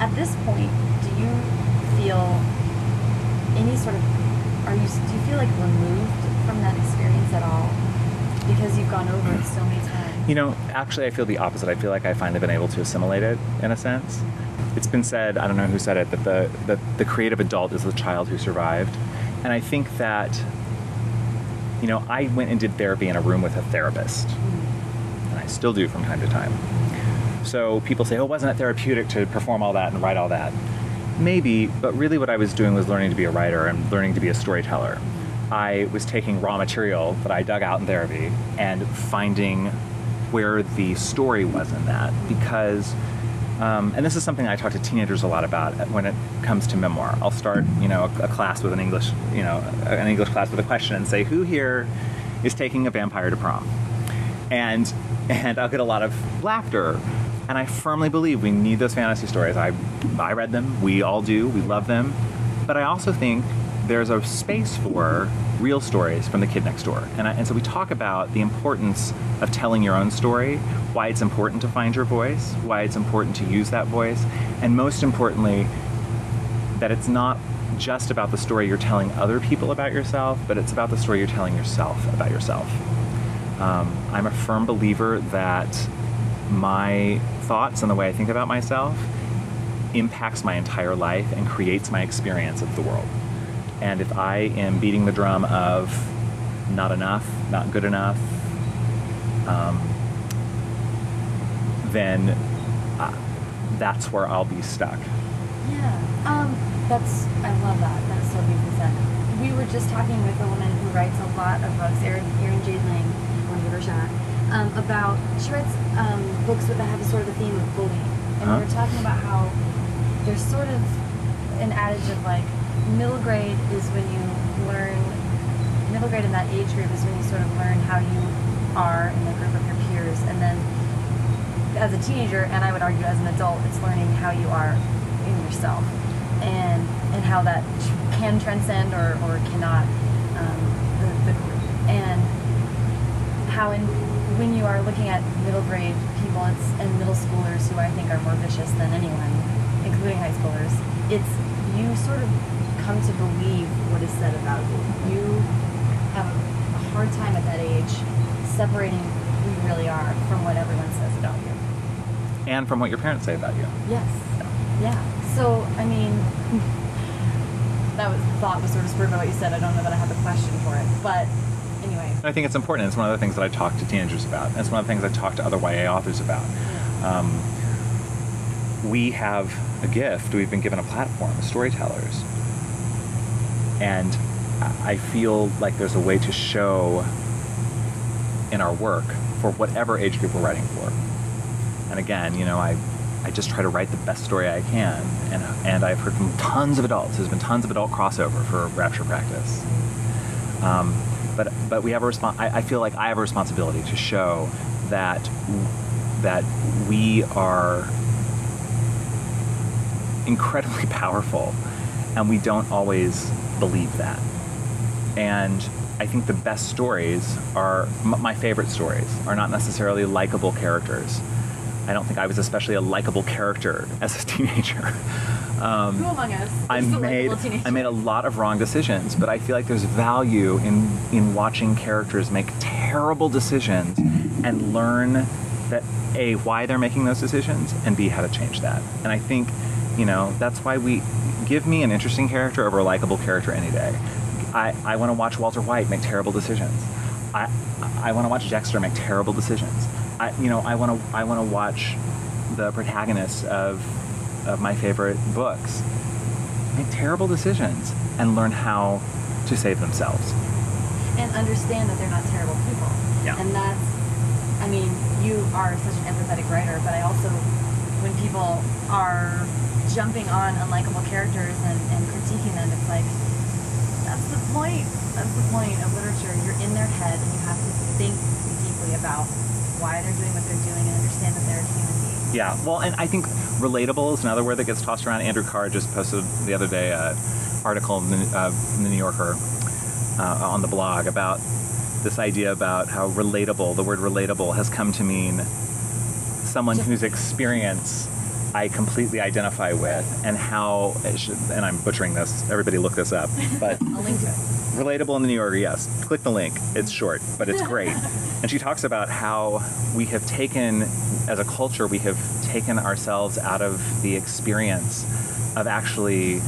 At this point, do you feel any sort of are you do you feel like removed from that experience at all because you've gone over it so many times? You know, actually, I feel the opposite. I feel like I finally been able to assimilate it in a sense. It's been said, I don't know who said it, that the, that the creative adult is the child who survived. And I think that, you know, I went and did therapy in a room with a therapist, and I still do from time to time. So people say, oh, wasn't it therapeutic to perform all that and write all that? Maybe, but really what I was doing was learning to be a writer and learning to be a storyteller. I was taking raw material that I dug out in therapy and finding where the story was in that because um, and this is something I talk to teenagers a lot about when it comes to memoir. I'll start, you know, a, a class with an English, you know, an English class with a question and say, "Who here is taking a vampire to prom?" And and I'll get a lot of laughter. And I firmly believe we need those fantasy stories. I I read them. We all do. We love them. But I also think there's a space for real stories from the kid next door. And, I, and so we talk about the importance of telling your own story, why it's important to find your voice, why it's important to use that voice, and most importantly, that it's not just about the story you're telling other people about yourself, but it's about the story you're telling yourself about yourself. Um, I'm a firm believer that my thoughts and the way I think about myself impacts my entire life and creates my experience of the world. And if I am beating the drum of not enough, not good enough, um, then uh, that's where I'll be stuck. Yeah. Um, that's I love that. That's so beautiful. said. We were just talking with a woman who writes a lot of books, Erin, Erin Jade Lange, I want to give her a shout out, um, about she writes um, books that have a sort of a theme of bullying, and Huh? we were talking about how there's sort of an adage of like middle grade is when you learn middle grade in that age group is when you sort of learn how you are in the group of your peers, and then as a teenager, and I would argue as an adult, it's learning how you are in yourself, and and how that can transcend or, or cannot um, the, the group, and how in when you are looking at middle grade people it's, and middle schoolers who I think are more vicious than anyone, including high schoolers, it's you sort of come to believe what is said about you. You have a hard time at that age separating who you really are from what everyone says about you. And from what your parents say about you. Yes. Yeah. So, I mean, that was thought was sort of spurred by what you said. I don't know that I have a question for it, but anyway. I think it's important. It's one of the things that I talk to teenagers about. And it's one of the things I talk to other YA authors about. Um, we have a gift. We've been given a platform as storytellers. And I I feel like there's a way to show in our work for whatever age group we're writing for. And again, you know, I, I just try to write the best story I can. And, and I've heard from tons of adults. There's been tons of adult crossover for Rapture Practice. Um, but we have a respons- I, I feel like I have a responsibility to show that that we are incredibly powerful, and we don't always believe that. And I think the best stories are my favorite stories are not necessarily likable characters. I don't think I was especially a likable character as a teenager. Um, Who among us? I made? I made a lot of wrong decisions, but I feel like there's value in in watching characters make terrible decisions and learn that a why they're making those decisions and b how to change that. And I think, you know, that's why we give me an interesting character over a likable character any day. I, I want to watch Walter White make terrible decisions. I I want to watch Dexter make terrible decisions. I you know I want to I want to watch the protagonists of of my favorite books make terrible decisions and learn how to save themselves. and understand that they're not terrible people. Yeah. And that's, I mean, you are such an empathetic writer, but I also, when people are jumping on unlikable characters and, and critiquing them, it's like, that's the point. That's the point of literature. You're in their head and you have to think deeply about why they're doing what they're doing and understand that they're a human being. Yeah, well, and I think relatable is another word that gets tossed around. Andrew Carr just posted the other day an article in the, uh, in the New Yorker uh, on the blog about this idea about how relatable, the word relatable, has come to mean someone whose experience I completely identify with, and how, should, and I'm butchering this, everybody look this up, but I'll link it. Relatable in the New Yorker, yes. Click the link. It's short, but it's great. and she talks about how we have taken, as a culture, we have taken ourselves out of the experience of actually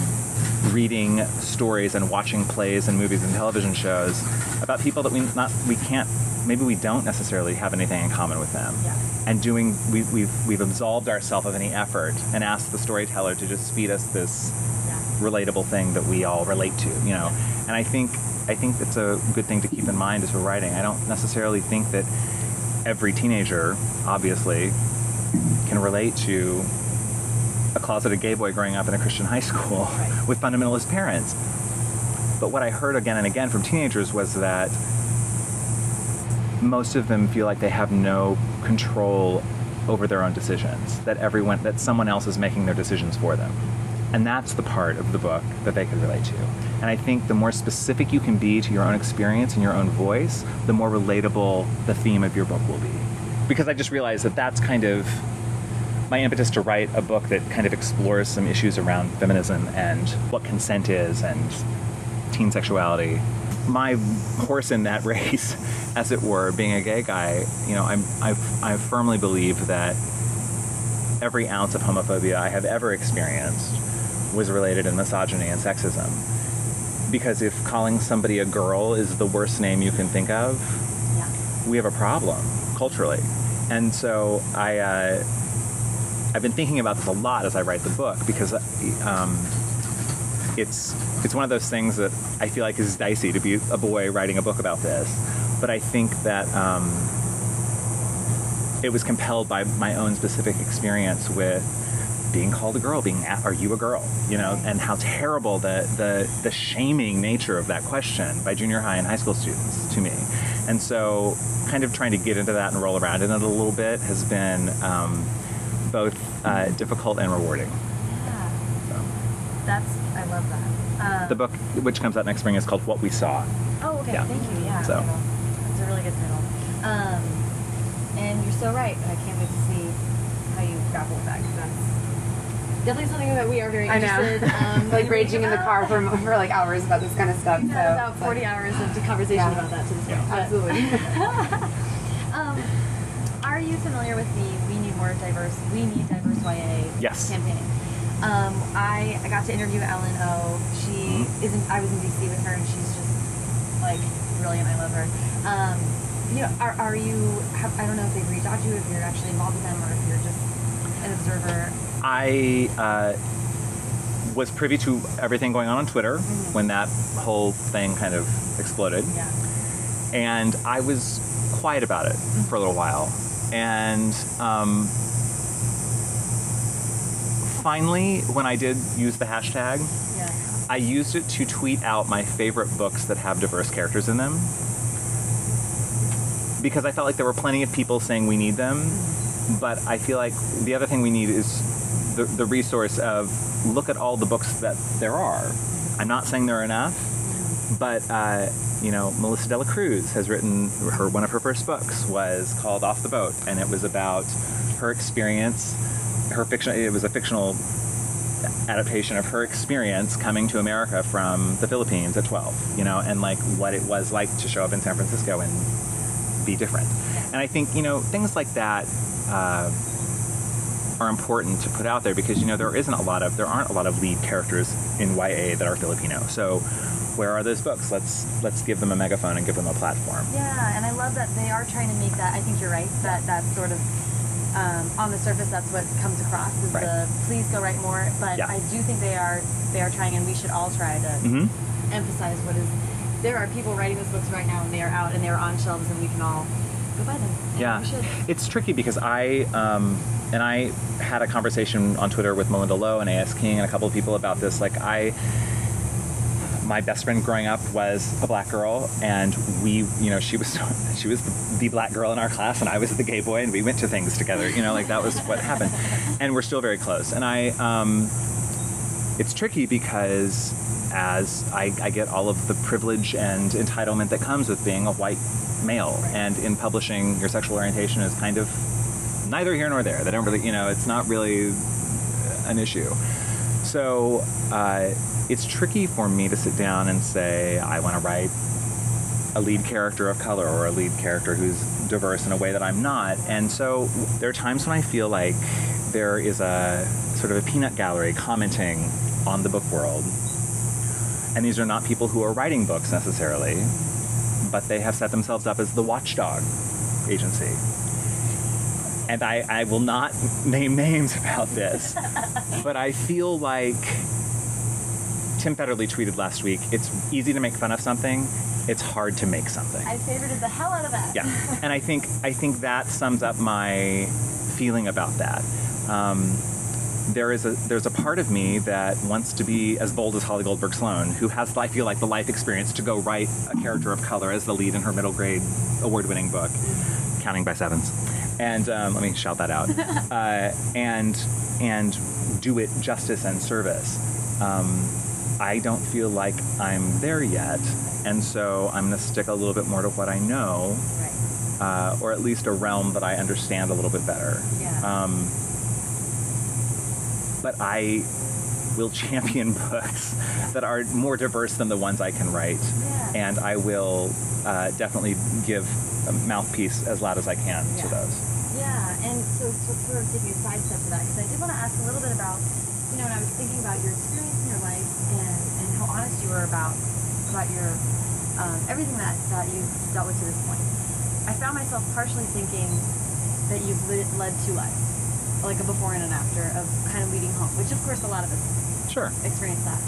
reading stories and watching plays and movies and television shows about people that we not we can't maybe we don't necessarily have anything in common with them Yeah. and doing we, we've we've absolved ourselves of any effort and asked the storyteller to just feed us this Yeah. relatable thing that we all relate to, you know. And I think I think it's a good thing to keep in mind as we're writing. I don't necessarily think that every teenager, obviously, can relate to a closeted gay boy growing up in a Christian high school Right. with fundamentalist parents. But what I heard again and again from teenagers was that most of them feel like they have no control over their own decisions, that everyone that someone else is making their decisions for them. And that's the part of the book that they could relate to. And I think the more specific you can be to your own experience and your own voice, the more relatable the theme of your book will be. Because I just realized that that's kind of my impetus to write a book that kind of explores some issues around feminism and what consent is and teen sexuality. My horse in that race, as it were, being a gay guy, you know, I'm, I've, I firmly believe that every ounce of homophobia I have ever experienced was related in misogyny and sexism. Because if calling somebody a girl is the worst name you can think of, Yeah. we have a problem culturally. And so I, uh, I've been thinking about this a lot as I write the book because um, it's it's one of those things that I feel like is dicey to be a boy writing a book about this. But I think that um, it was compelled by my own specific experience with being called a girl, being are you a girl, you know, and how terrible the, the the shaming nature of that question by junior high and high school students to me. And so, kind of trying to get into that and roll around in it a little bit has been um, both uh, difficult and rewarding. Yeah. So, That's I love that. Um, the book, which comes out next spring, is called What We Saw. Oh, okay. Yeah. Thank you. Yeah. So- title. That's a really good title. Um, and you're so right. I can't wait to see how you grapple with that because that's definitely something that we are very I know. interested. Um, like raging in the car for, for like hours about this kind of stuff. We've so, had about but- 40 hours of conversation Yeah. about that to this Yeah. point. Absolutely. um, are you familiar with the We Need More Diverse, We Need Diverse YA Yes. campaign? Um, I, I got to interview Ellen O. She Mhm. isn't. I was in DC with her, and she's just like brilliant. I love her. Um, you know, are, are you? Have, I don't know if they've reached out to you, if you're actually involved with them, or if you're just an observer. I uh, was privy to everything going on on Twitter Mhm. when that whole thing kind of exploded. Yeah. and I was quiet about it for a little while. And um, finally, when I did use the hashtag, Yeah. I used it to tweet out my favorite books that have diverse characters in them. Because I felt like there were plenty of people saying we need them, mm-hmm. but I feel like the other thing we need is the, the resource of look at all the books that there are. Mm-hmm. I'm not saying there are enough, mm-hmm. but uh, you know, Melissa de la Cruz has written her one of her first books was called Off the Boat, and it was about her experience. Her fiction. It was a fictional adaptation of her experience coming to America from the Philippines at 12. You know, and like what it was like to show up in San Francisco and be different. And I think you know things like that. Uh, are important to put out there because you know there isn't a lot of there aren't a lot of lead characters in YA that are Filipino. So where are those books? Let's let's give them a megaphone and give them a platform. Yeah, and I love that they are trying to make that. I think you're right. That that sort of um, on the surface, that's what comes across is Right. the please go write more. But Yeah. I do think they are they are trying, and we should all try to hmm emphasize what is. There are people writing those books right now, and they are out and they are on shelves, and we can all go buy them. Yeah, it's tricky because I um, and I had a conversation on Twitter with Malinda Lo and A.S. King and a couple of people about this. Like I, my best friend growing up was a black girl, and we, you know, she was she was the black girl in our class, and I was the gay boy, and we went to things together. You know, like that was what happened, and we're still very close. And I, um, it's tricky because as I, I get all of the privilege and entitlement that comes with being a white male, and in publishing, your sexual orientation is kind of neither here nor there. They don't really, you know, it's not really an issue. So uh, it's tricky for me to sit down and say I want to write a lead character of color or a lead character who's diverse in a way that I'm not. And so there are times when I feel like there is a sort of a peanut gallery commenting on the book world. And these are not people who are writing books necessarily, but they have set themselves up as the watchdog agency. And I, I will not name names about this, but I feel like Tim Federle tweeted last week it's easy to make fun of something, it's hard to make something. I favorited the hell out of that. Yeah, and I think I think that sums up my feeling about that. Um, there is a there's a part of me that wants to be as bold as Holly Goldberg Sloan, who has I feel like the life experience to go write a character of color as the lead in her middle grade award-winning book, Counting by Sevens, and um, let me shout that out, uh, and and do it justice and service. Um, I don't feel like I'm there yet, and so I'm going to stick a little bit more to what I know, Right. uh, or at least a realm that I understand a little bit better. Yeah. Um, but I will champion books that are more diverse than the ones I can write, Yeah. and I will uh, definitely give a mouthpiece as loud as I can to those. Yeah, and so, so sort of taking a side step to that, because I did want to ask a little bit about, you know, when I was thinking about your experience in your life and, and how honest you were about about your um, everything that, that you've dealt with to this point. I found myself partially thinking that you've led, led two lives, like a before and an after of kind of leading home, which of course a lot of us Sure. experience that.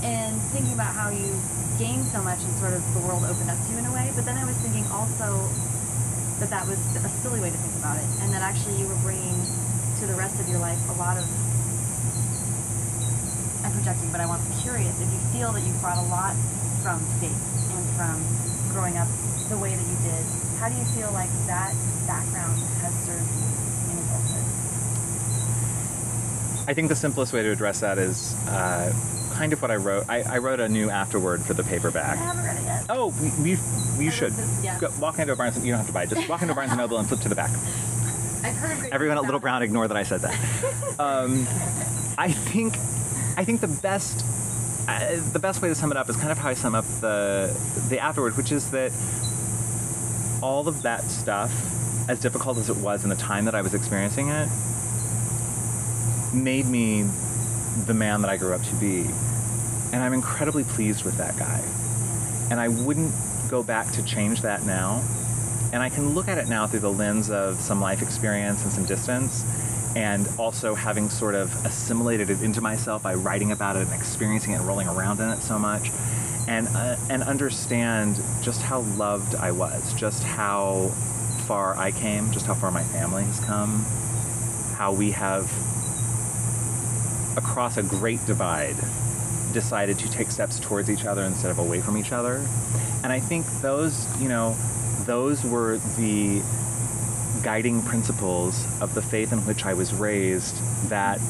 And thinking about how you gained so much and sort of the world opened up to you in a way, but then I was thinking also that that was a silly way to think about it, and that actually you were bringing to the rest of your life a lot of. I'm projecting, but I want curious if you feel that you brought a lot from faith and from growing up the way that you did. How do you feel like that background has served you in adulthood? I think the simplest way to address that is uh, kind of what I wrote. I, I wrote a new afterword for the paperback. I haven't read it yet. Oh, we, we, you should. Yeah. Go, walk into a Barnes. You don't have to buy. it. Just walk into Barnes and Noble and flip to the back. I've heard Everyone at Little Brown, ignore that I said that. Um, I think, I think the best, uh, the best way to sum it up is kind of how I sum up the the afterward, which is that all of that stuff, as difficult as it was in the time that I was experiencing it, made me the man that I grew up to be, and I'm incredibly pleased with that guy. And I wouldn't go back to change that now. And I can look at it now through the lens of some life experience and some distance, and also having sort of assimilated it into myself by writing about it and experiencing it and rolling around in it so much, and uh, and understand just how loved I was, just how far I came, just how far my family has come, how we have across a great divide decided to take steps towards each other instead of away from each other. And I think those, you know, those were the guiding principles of the faith in which I was raised that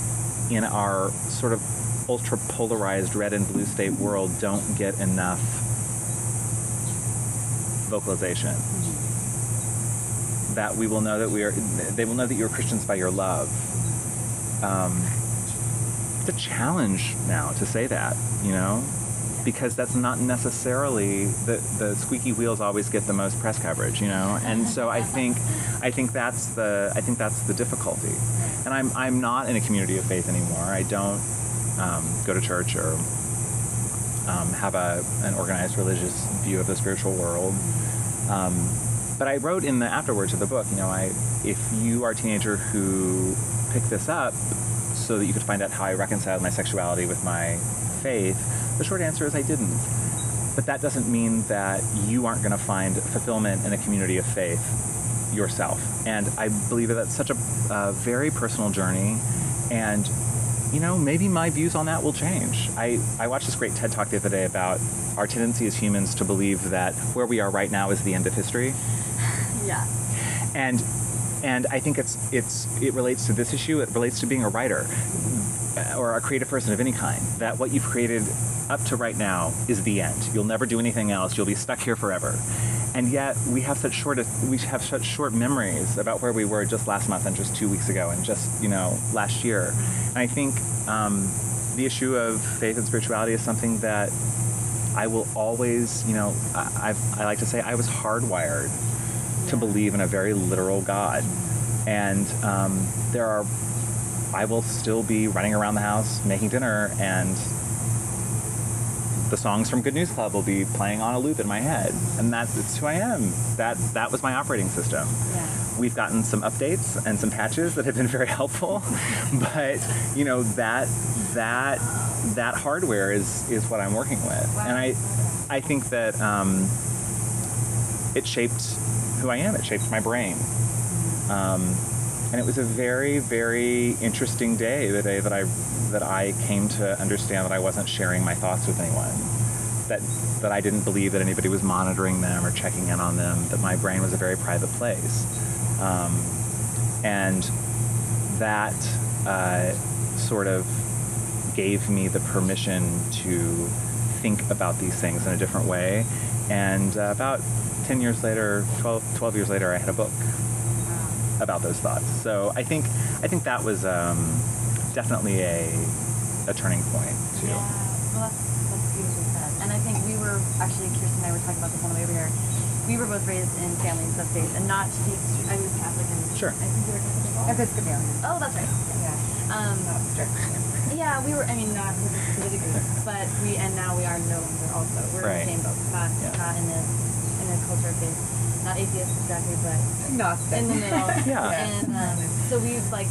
in our sort of ultra polarized red and blue state world don't get enough vocalization. That we will know that we are, they will know that you're Christians by your love. Um, a challenge now to say that, you know, because that's not necessarily the the squeaky wheels always get the most press coverage, you know, and so I think I think that's the I think that's the difficulty, and I'm I'm not in a community of faith anymore. I don't um, go to church or um, have a an organized religious view of the spiritual world. Um, but I wrote in the afterwards of the book, you know, I if you are a teenager who picked this up so that you could find out how I reconciled my sexuality with my faith, the short answer is I didn't. But that doesn't mean that you aren't going to find fulfillment in a community of faith yourself. And I believe that that's such a, a very personal journey. And, you know, maybe my views on that will change. I, I watched this great TED talk the other day about our tendency as humans to believe that where we are right now is the end of history Yeah. and and I think it's it's it relates to this issue. It relates to being a writer uh, or a creative person of any kind. That what you've created up to right now is the end. You'll never do anything else. You'll be stuck here forever. And yet we have such short we have such short memories about where we were just last month and just two weeks ago and just you know last year. And I think um, the issue of faith and spirituality is something that I will always you know I, I've, I like to say I was hardwired to believe in a very literal God. And um, there are, I will still be running around the house making dinner, and the songs from Good News Club will be playing on a loop in my head, and that's it's who I am. That that was my operating system. Yeah. We've gotten some updates and some patches that have been very helpful, but you know that that that hardware is is what I'm working with, and I I think that um, it shaped who I am. It shaped my brain. Um, and it was a very, very interesting day. The day that I that I came to understand that I wasn't sharing my thoughts with anyone. That that I didn't believe that anybody was monitoring them or checking in on them. That my brain was a very private place, um, and that uh, sort of gave me the permission to think about these things in a different way. And uh, about 10 years later, 12, 12 years later, I had a book about those thoughts. So I think I think that was um, definitely a a turning point too. Yeah, well, that's, that's beautifully said. And I think we were actually, Kirsten and I were talking about this on the way over here. We were both raised in families of faith, and not to be. I was Catholic, and Sure. I think you were Catholic. as well? Episcopalian. Oh, that's right. Yeah. Um, Not strict. Yeah, we were. I mean, not to the degree, but we and now we are no longer. Also, we're Right. in the same boat. Not Yeah. not in the in the culture of faith. Not atheist exactly, but Agnostic. in the middle. Yeah. And um, so we've like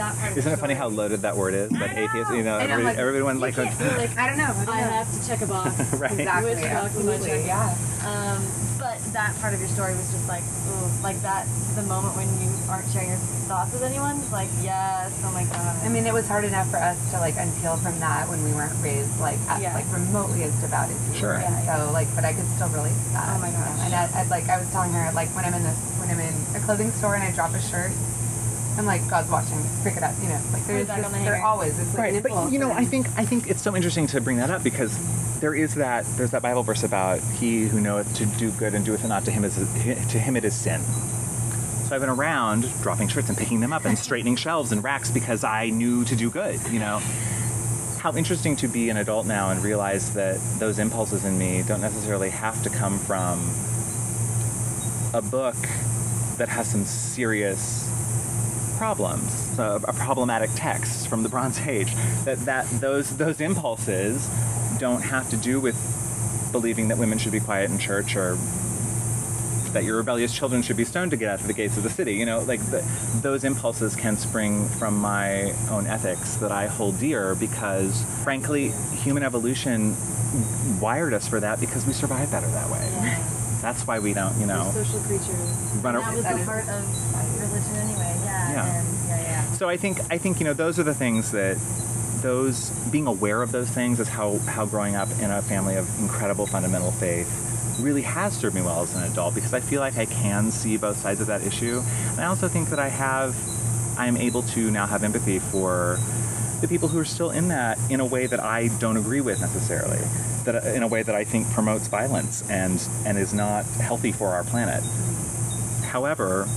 that part. Isn't the it funny how loaded that word is? But atheist, you know, And everybody, like, everybody went You like, can't like, I don't know. I, don't I know. have to check a box. right. Exactly. Which box am I checking? Yeah. Um, but that part of your story was just like, ooh, like that, the moment when you aren't sharing your thoughts with anyone, like, yes, oh my god. I mean, it was hard enough for us to like unpeel from that when we weren't raised like as, Yeah. like remotely as devout as you Sure. were. Yeah, And so like, but I could still relate to that. Oh my you know? gosh. And I, I, like I was telling her, like when I'm in this, when I'm in a clothing store and I drop a shirt, I'm like, God's watching. Pick it up. You know, like there's back this, on the there hanger. always is like Right, but you know, I think I think it's so interesting to bring that up because there is that there's that Bible verse about he who knoweth to do good and doeth it not to him is to him it is sin. So I've been around dropping shirts and picking them up and straightening shelves and racks because I knew to do good. You know, how interesting to be an adult now and realize that those impulses in me don't necessarily have to come from a book that has some serious problems, so a problematic text from the Bronze Age. That that those those impulses don't have to do with believing that women should be quiet in church or that your rebellious children should be stoned to get out of the gates of the city. You know, like the, those impulses can spring from my own ethics that I hold dear because, frankly, human evolution wired us for that because we survive better that way. That's why we don't, you know. We're social creatures. Run that was is- part of religion anyway. Yeah. Yeah. And, yeah, yeah. So I think I think you know those are the things that those being aware of those things is how how growing up in a family of incredible fundamental faith really has served me well as an adult because I feel like I can see both sides of that issue. And I also think that I have I'm able to now have empathy for the people who are still in that in a way that I don't agree with necessarily. That in a way that I think promotes violence and and is not healthy for our planet. However,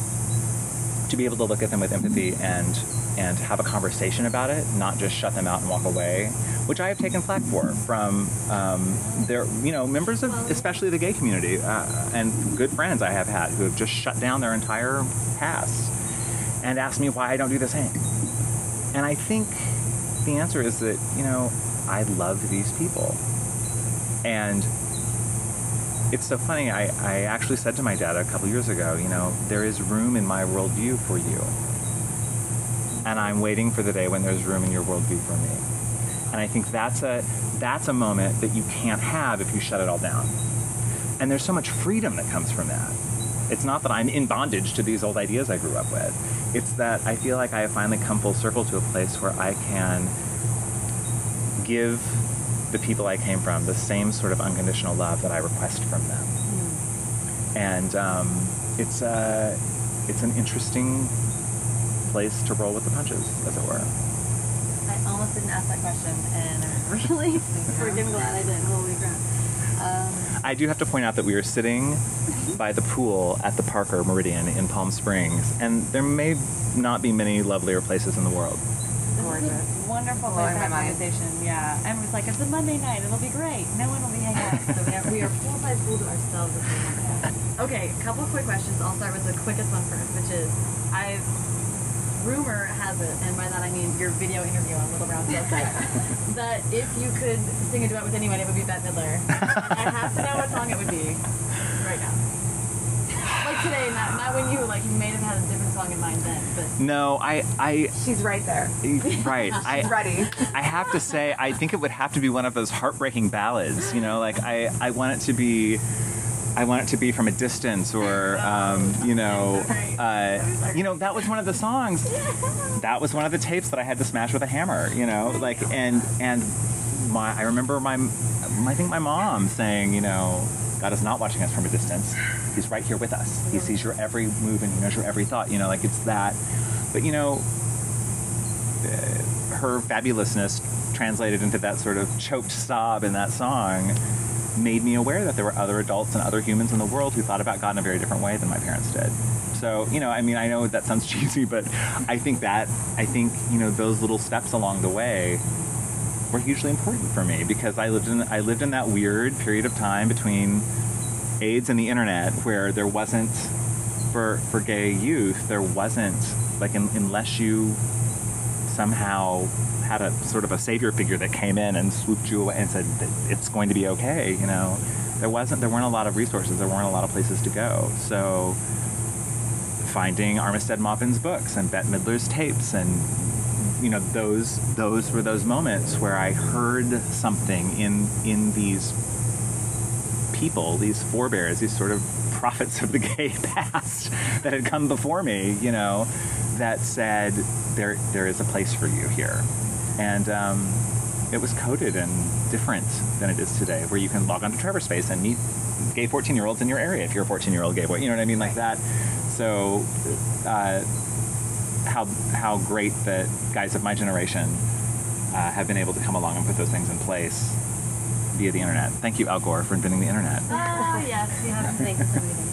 to be able to look at them with empathy and and have a conversation about it, not just shut them out and walk away, which I have taken flack for from um, their you know members of especially the gay community uh, and good friends I have had who have just shut down their entire past and asked me why I don't do the same. And I think the answer is that you know I love these people and it's so funny. I, I actually said to my dad a couple years ago, you know, there is room in my worldview for you. And I'm waiting for the day when there's room in your worldview for me. And I think that's a that's a moment that you can't have if you shut it all down. And there's so much freedom that comes from that. It's not that I'm in bondage to these old ideas I grew up with. It's that I feel like I have finally come full circle to a place where I can give the people I came from the same sort of unconditional love that I request from them. And um, it's uh, it's an interesting place to roll with the punches, as it were. I almost didn't ask that question, and I'm really freaking glad I did. Holy crap. Um, I do have to point out that we are sitting by the pool at the Parker Meridien in Palm Springs, and there may not be many lovelier places in the world. this Gorgeous. a wonderful Blowing place to have my mind. conversation. Yeah. And it's like, it's a Monday night. It'll be great. No one will be hanging out. So we are, we are poolside pool to ourselves this. Okay, a couple quick questions. I'll start with the quickest one first, which is I rumor has it, and by that I mean your video interview on Little Brown website, that if you could sing a duet with anyone, it would be Bette Midler. I have to know what song it would be right now. Like today, not, not when you like you may have had a different song in mind then, but No, I, I, She's right there. right. I, She's ready. I have to say, I think it would have to be one of those heartbreaking ballads. You know, like I, I want it to be I want it to be from a distance, or um, you know, uh, you know, that was one of the songs. That was one of the tapes that I had to smash with a hammer. You know, like and and my I remember my I think my mom saying, you know, God is not watching us from a distance. He's right here with us. He sees your every move and he knows your every thought. You know, like it's that. But you know, uh, her fabulousness translated into that sort of choked sob in that song made me aware that there were other adults and other humans in the world who thought about God in a very different way than my parents did. So, you know, I mean, I know that sounds cheesy, but I think that, I think, you know, those little steps along the way were hugely important for me because I lived in, I lived in that weird period of time between AIDS and the internet where there wasn't, for, for gay youth, there wasn't, like, in, unless you somehow had a sort of a savior figure that came in and swooped you away and said it's going to be okay you know? There wasn't there weren't a lot of resources there weren't a lot of places to go. So finding armistead maupin's books and bette midler's tapes and you know those those were those moments where i heard something in in these people these forebears these sort of prophets of the gay past that had come before me you know that said there there is a place for you here and um, it was coded and different than it is today, where you can log onto TrevorSpace and meet gay 14 year olds in your area if you're a 14 year old gay boy. You know what I mean, like that. So, uh, how how great that guys of my generation uh, have been able to come along and put those things in place via the internet. Thank you, Al Gore, for inventing the internet. Oh yes, we have to thank.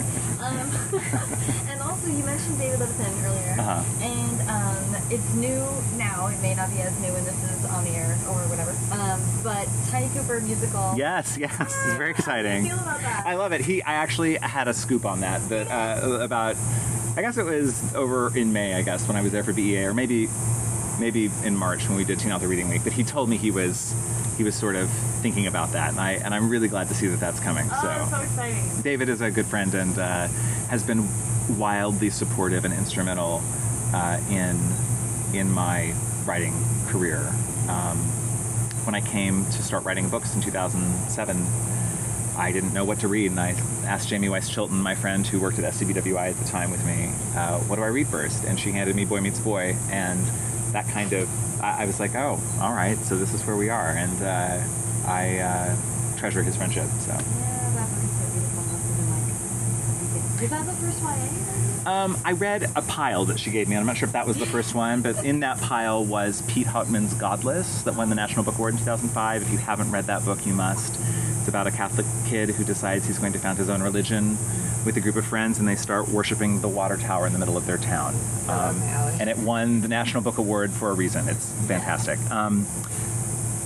Um, and also, you mentioned David Levithan earlier, Uh-huh. and um, it's new now. It may not be as new when this is on the air or whatever. Um, but Tiny Cooper musical. Yes, yes, it's very exciting. How do you feel about that? I love it. He, I actually had a scoop on that. That uh, about, I guess it was over in May. I guess when I was there for BEA, or maybe, maybe in March when we did Teen Author Reading Week. But he told me he was, he was sort of thinking about that, and I, and I'm really glad to see that that's coming. Oh, that's so exciting. David is a good friend and uh, has been wildly supportive and instrumental uh, in in my writing career. Um, when I came to start writing books in 2007, I didn't know what to read, and I asked Jamie Weiss Chilton, my friend who worked at SCBWI at the time with me, uh, what do I read first? And she handed me Boy Meets Boy, and that kind of, I, I was like, oh, all right, so this is where we are, and uh, I uh, treasure his friendship. So. Yeah, that book is so beautiful. Must have been like. Is that the first YA? Um, I read a pile that she gave me. and I'm not sure if that was the first one, but in that pile was Pete Hautman's Godless that won the National Book Award in 2005. If you haven't read that book, you must. It's about a Catholic kid who decides he's going to found his own religion with a group of friends, and they start worshiping the water tower in the middle of their town. my alley. and it won the National Book Award for a reason. It's fantastic. Um,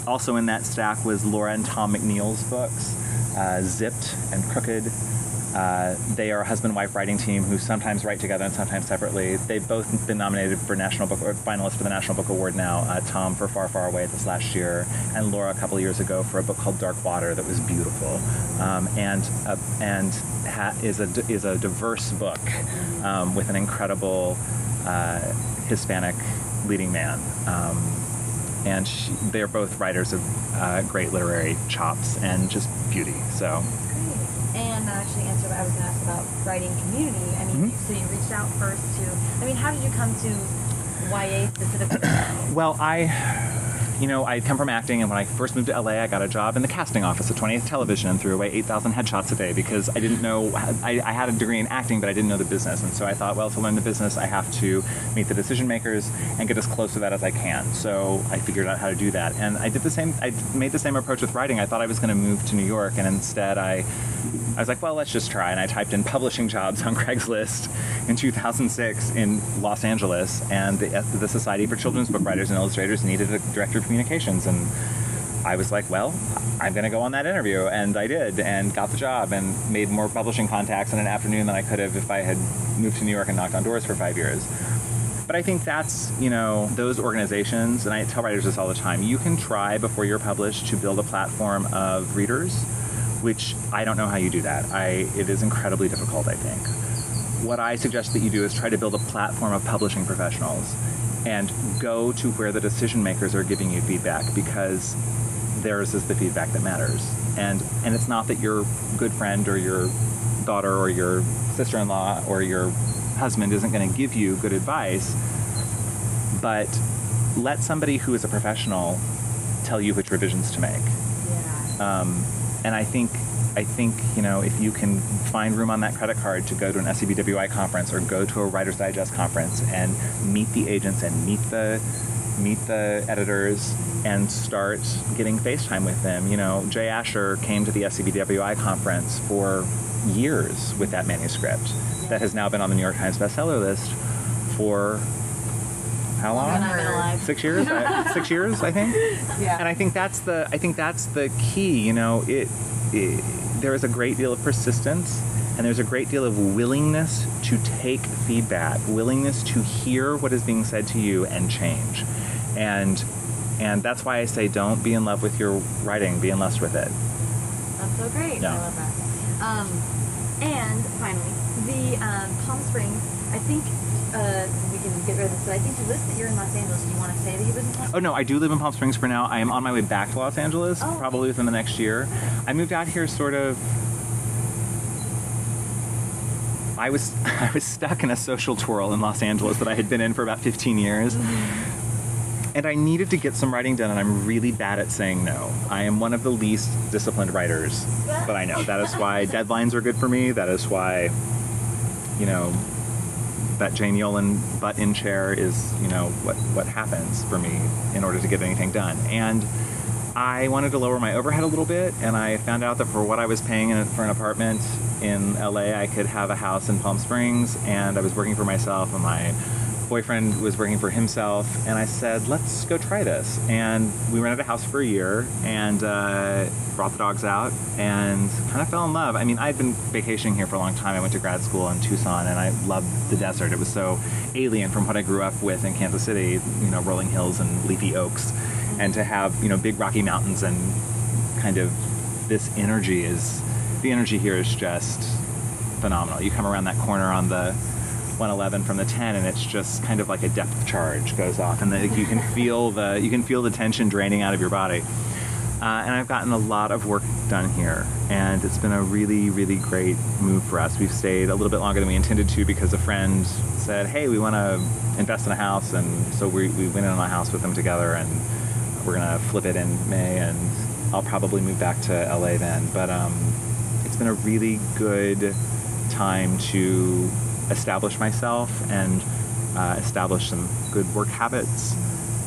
also in that stack was Laura and Tom McNeal's books, uh, Zipped and Crooked. Uh, they are a husband-wife writing team who sometimes write together and sometimes separately. They've both been nominated for National Book or finalists for the National Book Award now. Uh, Tom for Far, Far Away this last year, and Laura a couple years ago for a book called Dark Water that was beautiful, um, and uh, and ha- is a is a diverse book um, with an incredible uh, Hispanic leading man. Um, and she, they're both writers of uh, great literary chops and just beauty. So, Great. And that actually answered what I was going to ask about writing community. I mean, Mhm. so you reached out first to. I mean, how did you come to YA specifically? well, I, you know, I come from acting, and when I first moved to LA, I got a job in the casting office at 20th Television and threw away 8,000 headshots a day because I didn't know. I, I had a degree in acting, but I didn't know the business, and so I thought, well, to learn the business, I have to meet the decision makers and get as close to that as I can. So I figured out how to do that, and I did the same. I made the same approach with writing. I thought I was going to move to New York, and instead, I. I was like, well, let's just try. And I typed in publishing jobs on Craigslist in 2006 in Los Angeles, and the, the Society for Children's Book Writers and Illustrators needed a director of communications. And I was like, well, I'm going to go on that interview. And I did, and got the job, and made more publishing contacts in an afternoon than I could have if I had moved to New York and knocked on doors for five years. But I think that's, you know, those organizations, and I tell writers this all the time, you can try before you're published to build a platform of readers, which I don't know how you do that. I, it is incredibly difficult, I think. What I suggest that you do is try to build a platform of publishing professionals and go to where the decision makers are giving you feedback because theirs is the feedback that matters. And and it's not that your good friend or your daughter or your sister-in-law or your husband isn't going to give you good advice but let somebody who is a professional tell you which revisions to make Yeah. um, and I think I think you know if you can find room on that credit card to go to an SCBWI conference or go to a Writers Digest conference and meet the agents and meet the meet the editors and start getting FaceTime with them. You know, Jay Asher came to the SCBWI conference for years with that manuscript that has now been on the New York Times bestseller list for how long? Longer than I've been alive. Six years. I- Six years, I think Yeah. and I think that's the I think that's the key. You know, it, it there is a great deal of persistence, and there's a great deal of willingness to take feedback, willingness to hear what is being said to you and change, and and that's why I say don't be in love with your writing, be in lust with it. That's so great. Yeah. I love that. Um, and finally, the um, Palm Springs. I think uh, get rid of this, but I think you list that you're in Los Angeles. Do you want to say that you live in Palm Oh no, I do live in Palm Springs for now. I am on my way back to Los Angeles, Oh. probably within the next year. I moved out here sort of. I was I was stuck in a social twirl in Los Angeles that I had been in for about 15 years. Mm-hmm. And I needed to get some writing done, and I'm really bad at saying no. I am one of the least disciplined writers, but I know that is why deadlines are good for me. That is why, you know, that Jane Yolen butt in chair is, you know, what, what happens for me in order to get anything done. And I wanted to lower my overhead a little bit, and I found out that for what I was paying in, for an apartment in LA, I could have a house in Palm Springs, and I was working for myself, and my boyfriend was working for himself, and I said, let's go try this. And we rented a house for a year and uh, brought the dogs out and kind of fell in love. I mean, I'd been vacationing here for a long time. I went to grad school in Tucson and I loved the desert. It was so alien from what I grew up with in Kansas City, you know, rolling hills and leafy oaks. And to have, you know, big rocky mountains and kind of this energy is, the energy here is just phenomenal. You come around that corner on the 111 from the 10 and it's just kind of like a depth charge goes off and the, you can feel the you can feel the tension draining out of your body. Uh, and i've gotten a lot of work done here and it's been a really really great move for us. We've stayed a little bit longer than we intended to because a friend said hey we want to invest in a house and so we, we went in on a house with them together and we're to flip it in may and i'll probably move back to la then. But um, it's been a really good time to establish myself and uh, establish some good work habits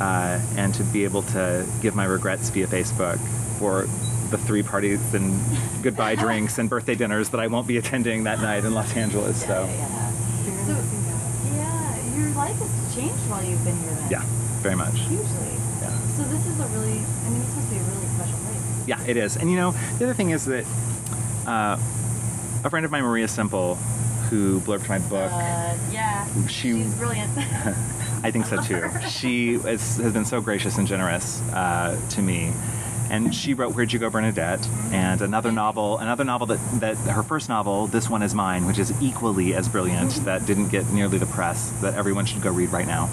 uh, and to be able to give my regrets via Facebook for the three parties and goodbye drinks and birthday dinners that I won't be attending that night in Los Angeles. So, Yeah. So, yeah, your life has changed while you've been here then. yeah, very much. Hugely. Yeah. So this is a really, I mean, this must be a really special place. Yeah, it is. And you know, the other thing is that uh, a friend of mine, Maria Semple, who blurbed my book, Uh, yeah. She- She's brilliant. I think so too. She is, has been so gracious and generous uh, to me. And she wrote "Where'd You Go, Bernadette," and another novel, another novel that, that her first novel, "This One Is Mine," which is equally as brilliant, that didn't get nearly the press that everyone should go read right now.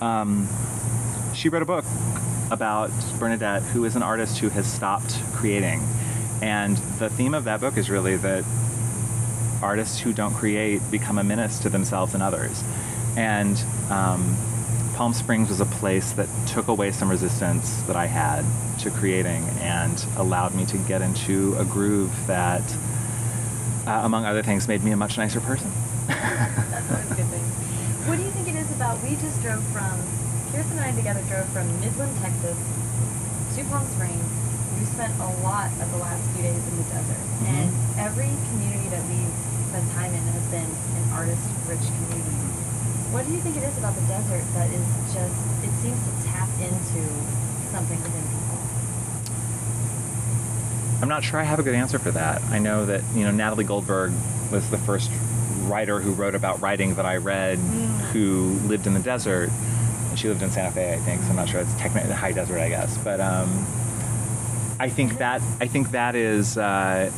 Um, she wrote a book about Bernadette, who is an artist who has stopped creating, and the theme of that book is really that artists who don't create become a menace to themselves and others. And um, Palm Springs was a place that took away some resistance that I had to creating and allowed me to get into a groove that, uh, among other things, made me a much nicer person. That's always a good thing. What do you think it is about? We just drove from, Kirsten and I together drove from Midland, Texas to Palm Springs. Spent a lot of the last few days in the desert. Mhm. And every community that we've spent time in has been an artist rich community. What do you think it is about the desert that is just, it seems to tap into something within people? I'm not sure I have a good answer for that. I know that you know Natalie Goldberg was the first writer who wrote about writing that I read, who lived in the desert. And she lived in Santa Fe, I think. So I'm not sure it's technically the high desert, I guess. But um, I think that I think that is uh,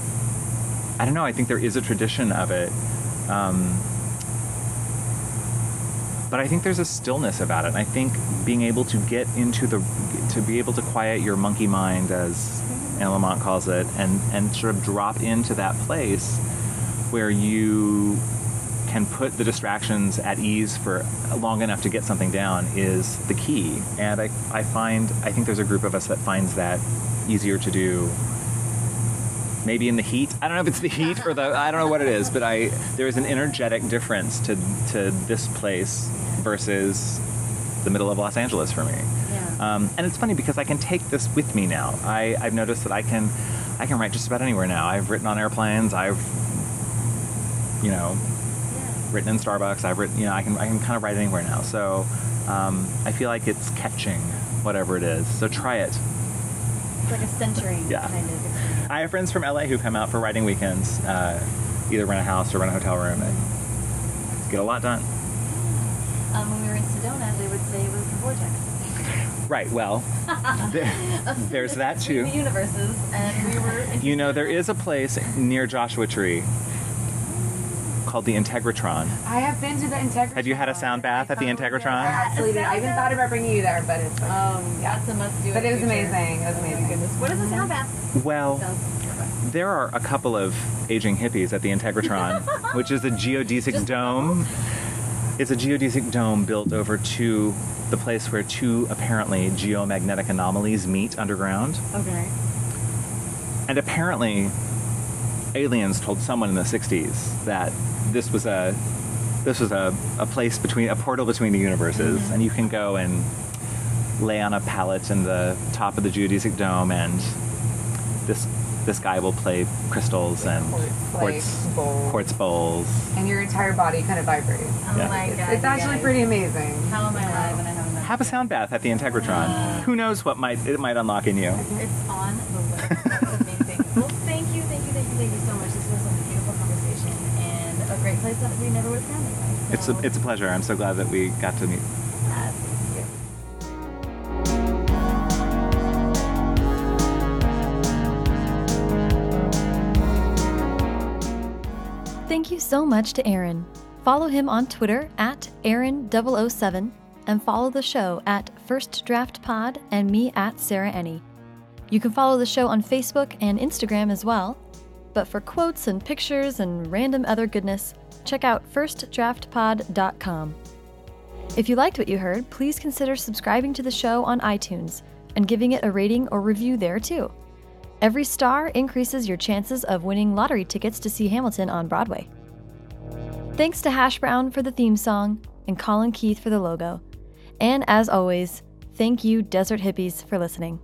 I don't know. I think there is a tradition of it. Um, but I think there's a stillness about it. And I think being able to get into the, to be able to quiet your monkey mind, as Anne Lamott calls it, and, and sort of drop into that place where you can put the distractions at ease for long enough to get something down is the key. And I, I find, I think there's a group of us that finds that easier to do maybe in the heat. I don't know if it's the heat or the I don't know what it is, but I there is an energetic difference to to this place versus the middle of Los Angeles for me. Yeah. Um, and it's funny because I can take this with me now. I, I've noticed that I can I can write just about anywhere now. I've written on airplanes. I've you know yeah. written in Starbucks. I've written you know I can I can kind of write anywhere now. So um, I feel like it's catching whatever it is. So try it. It's like a centering Yeah. kind of experience. I have friends from LA who come out for writing weekends, uh, either rent a house or rent a hotel room and get a lot done. Um, when we were in Sedona, they would say it was the vortex. Right. Well, there, there's that too. The universes, and we were. You know, there is a place near Joshua Tree called the Integratron. I have been to the Integratron. Have you had a sound bath at the I Integratron? absolutely did. I even thought about bringing you there, but it's. Um, that's a must do. But it was amazing. It was Oh amazing. goodness. What is a sound bath? Well, there are a couple of aging hippies at the Integratron, which is a geodesic Just dome. It's a geodesic dome built over to the place where two apparently geomagnetic anomalies meet underground. Okay. And apparently, aliens told someone in the '60s that this was a this was a, a place between a portal between the universes, Mm-hmm. and you can go and lay on a pallet in the top of the geodesic dome, and this this guy will play crystals and Quartz, quartz bowls. quartz bowls. And your entire body kind of vibrates. Oh Yeah. my It's, god. it's actually guys. pretty amazing. How am I alive and I haven't done Have a sound bath at the Integratron. Who knows what might it might unlock in you? It's on the list. That's amazing. well, thank you, thank you, thank you, thank you so much. This was a beautiful conversation and a great place that we never would have found anyway. It's a, it's a pleasure. I'm so glad that we got to meet. uh, thank you. Thank you so much to Aaron. Follow him on Twitter at Aaron007 and follow the show at First Draft Pod and me at Sarah Enni. You can follow the show on Facebook and Instagram as well. But for quotes and pictures and random other goodness, check out firstdraftpod.com. If you liked what you heard, please consider subscribing to the show on iTunes and giving it a rating or review there too. Every star increases your chances of winning lottery tickets to see Hamilton on Broadway. Thanks to Hash Brown for the theme song and Colin Keith for the logo. And as always, thank you, Desert Hippies, for listening.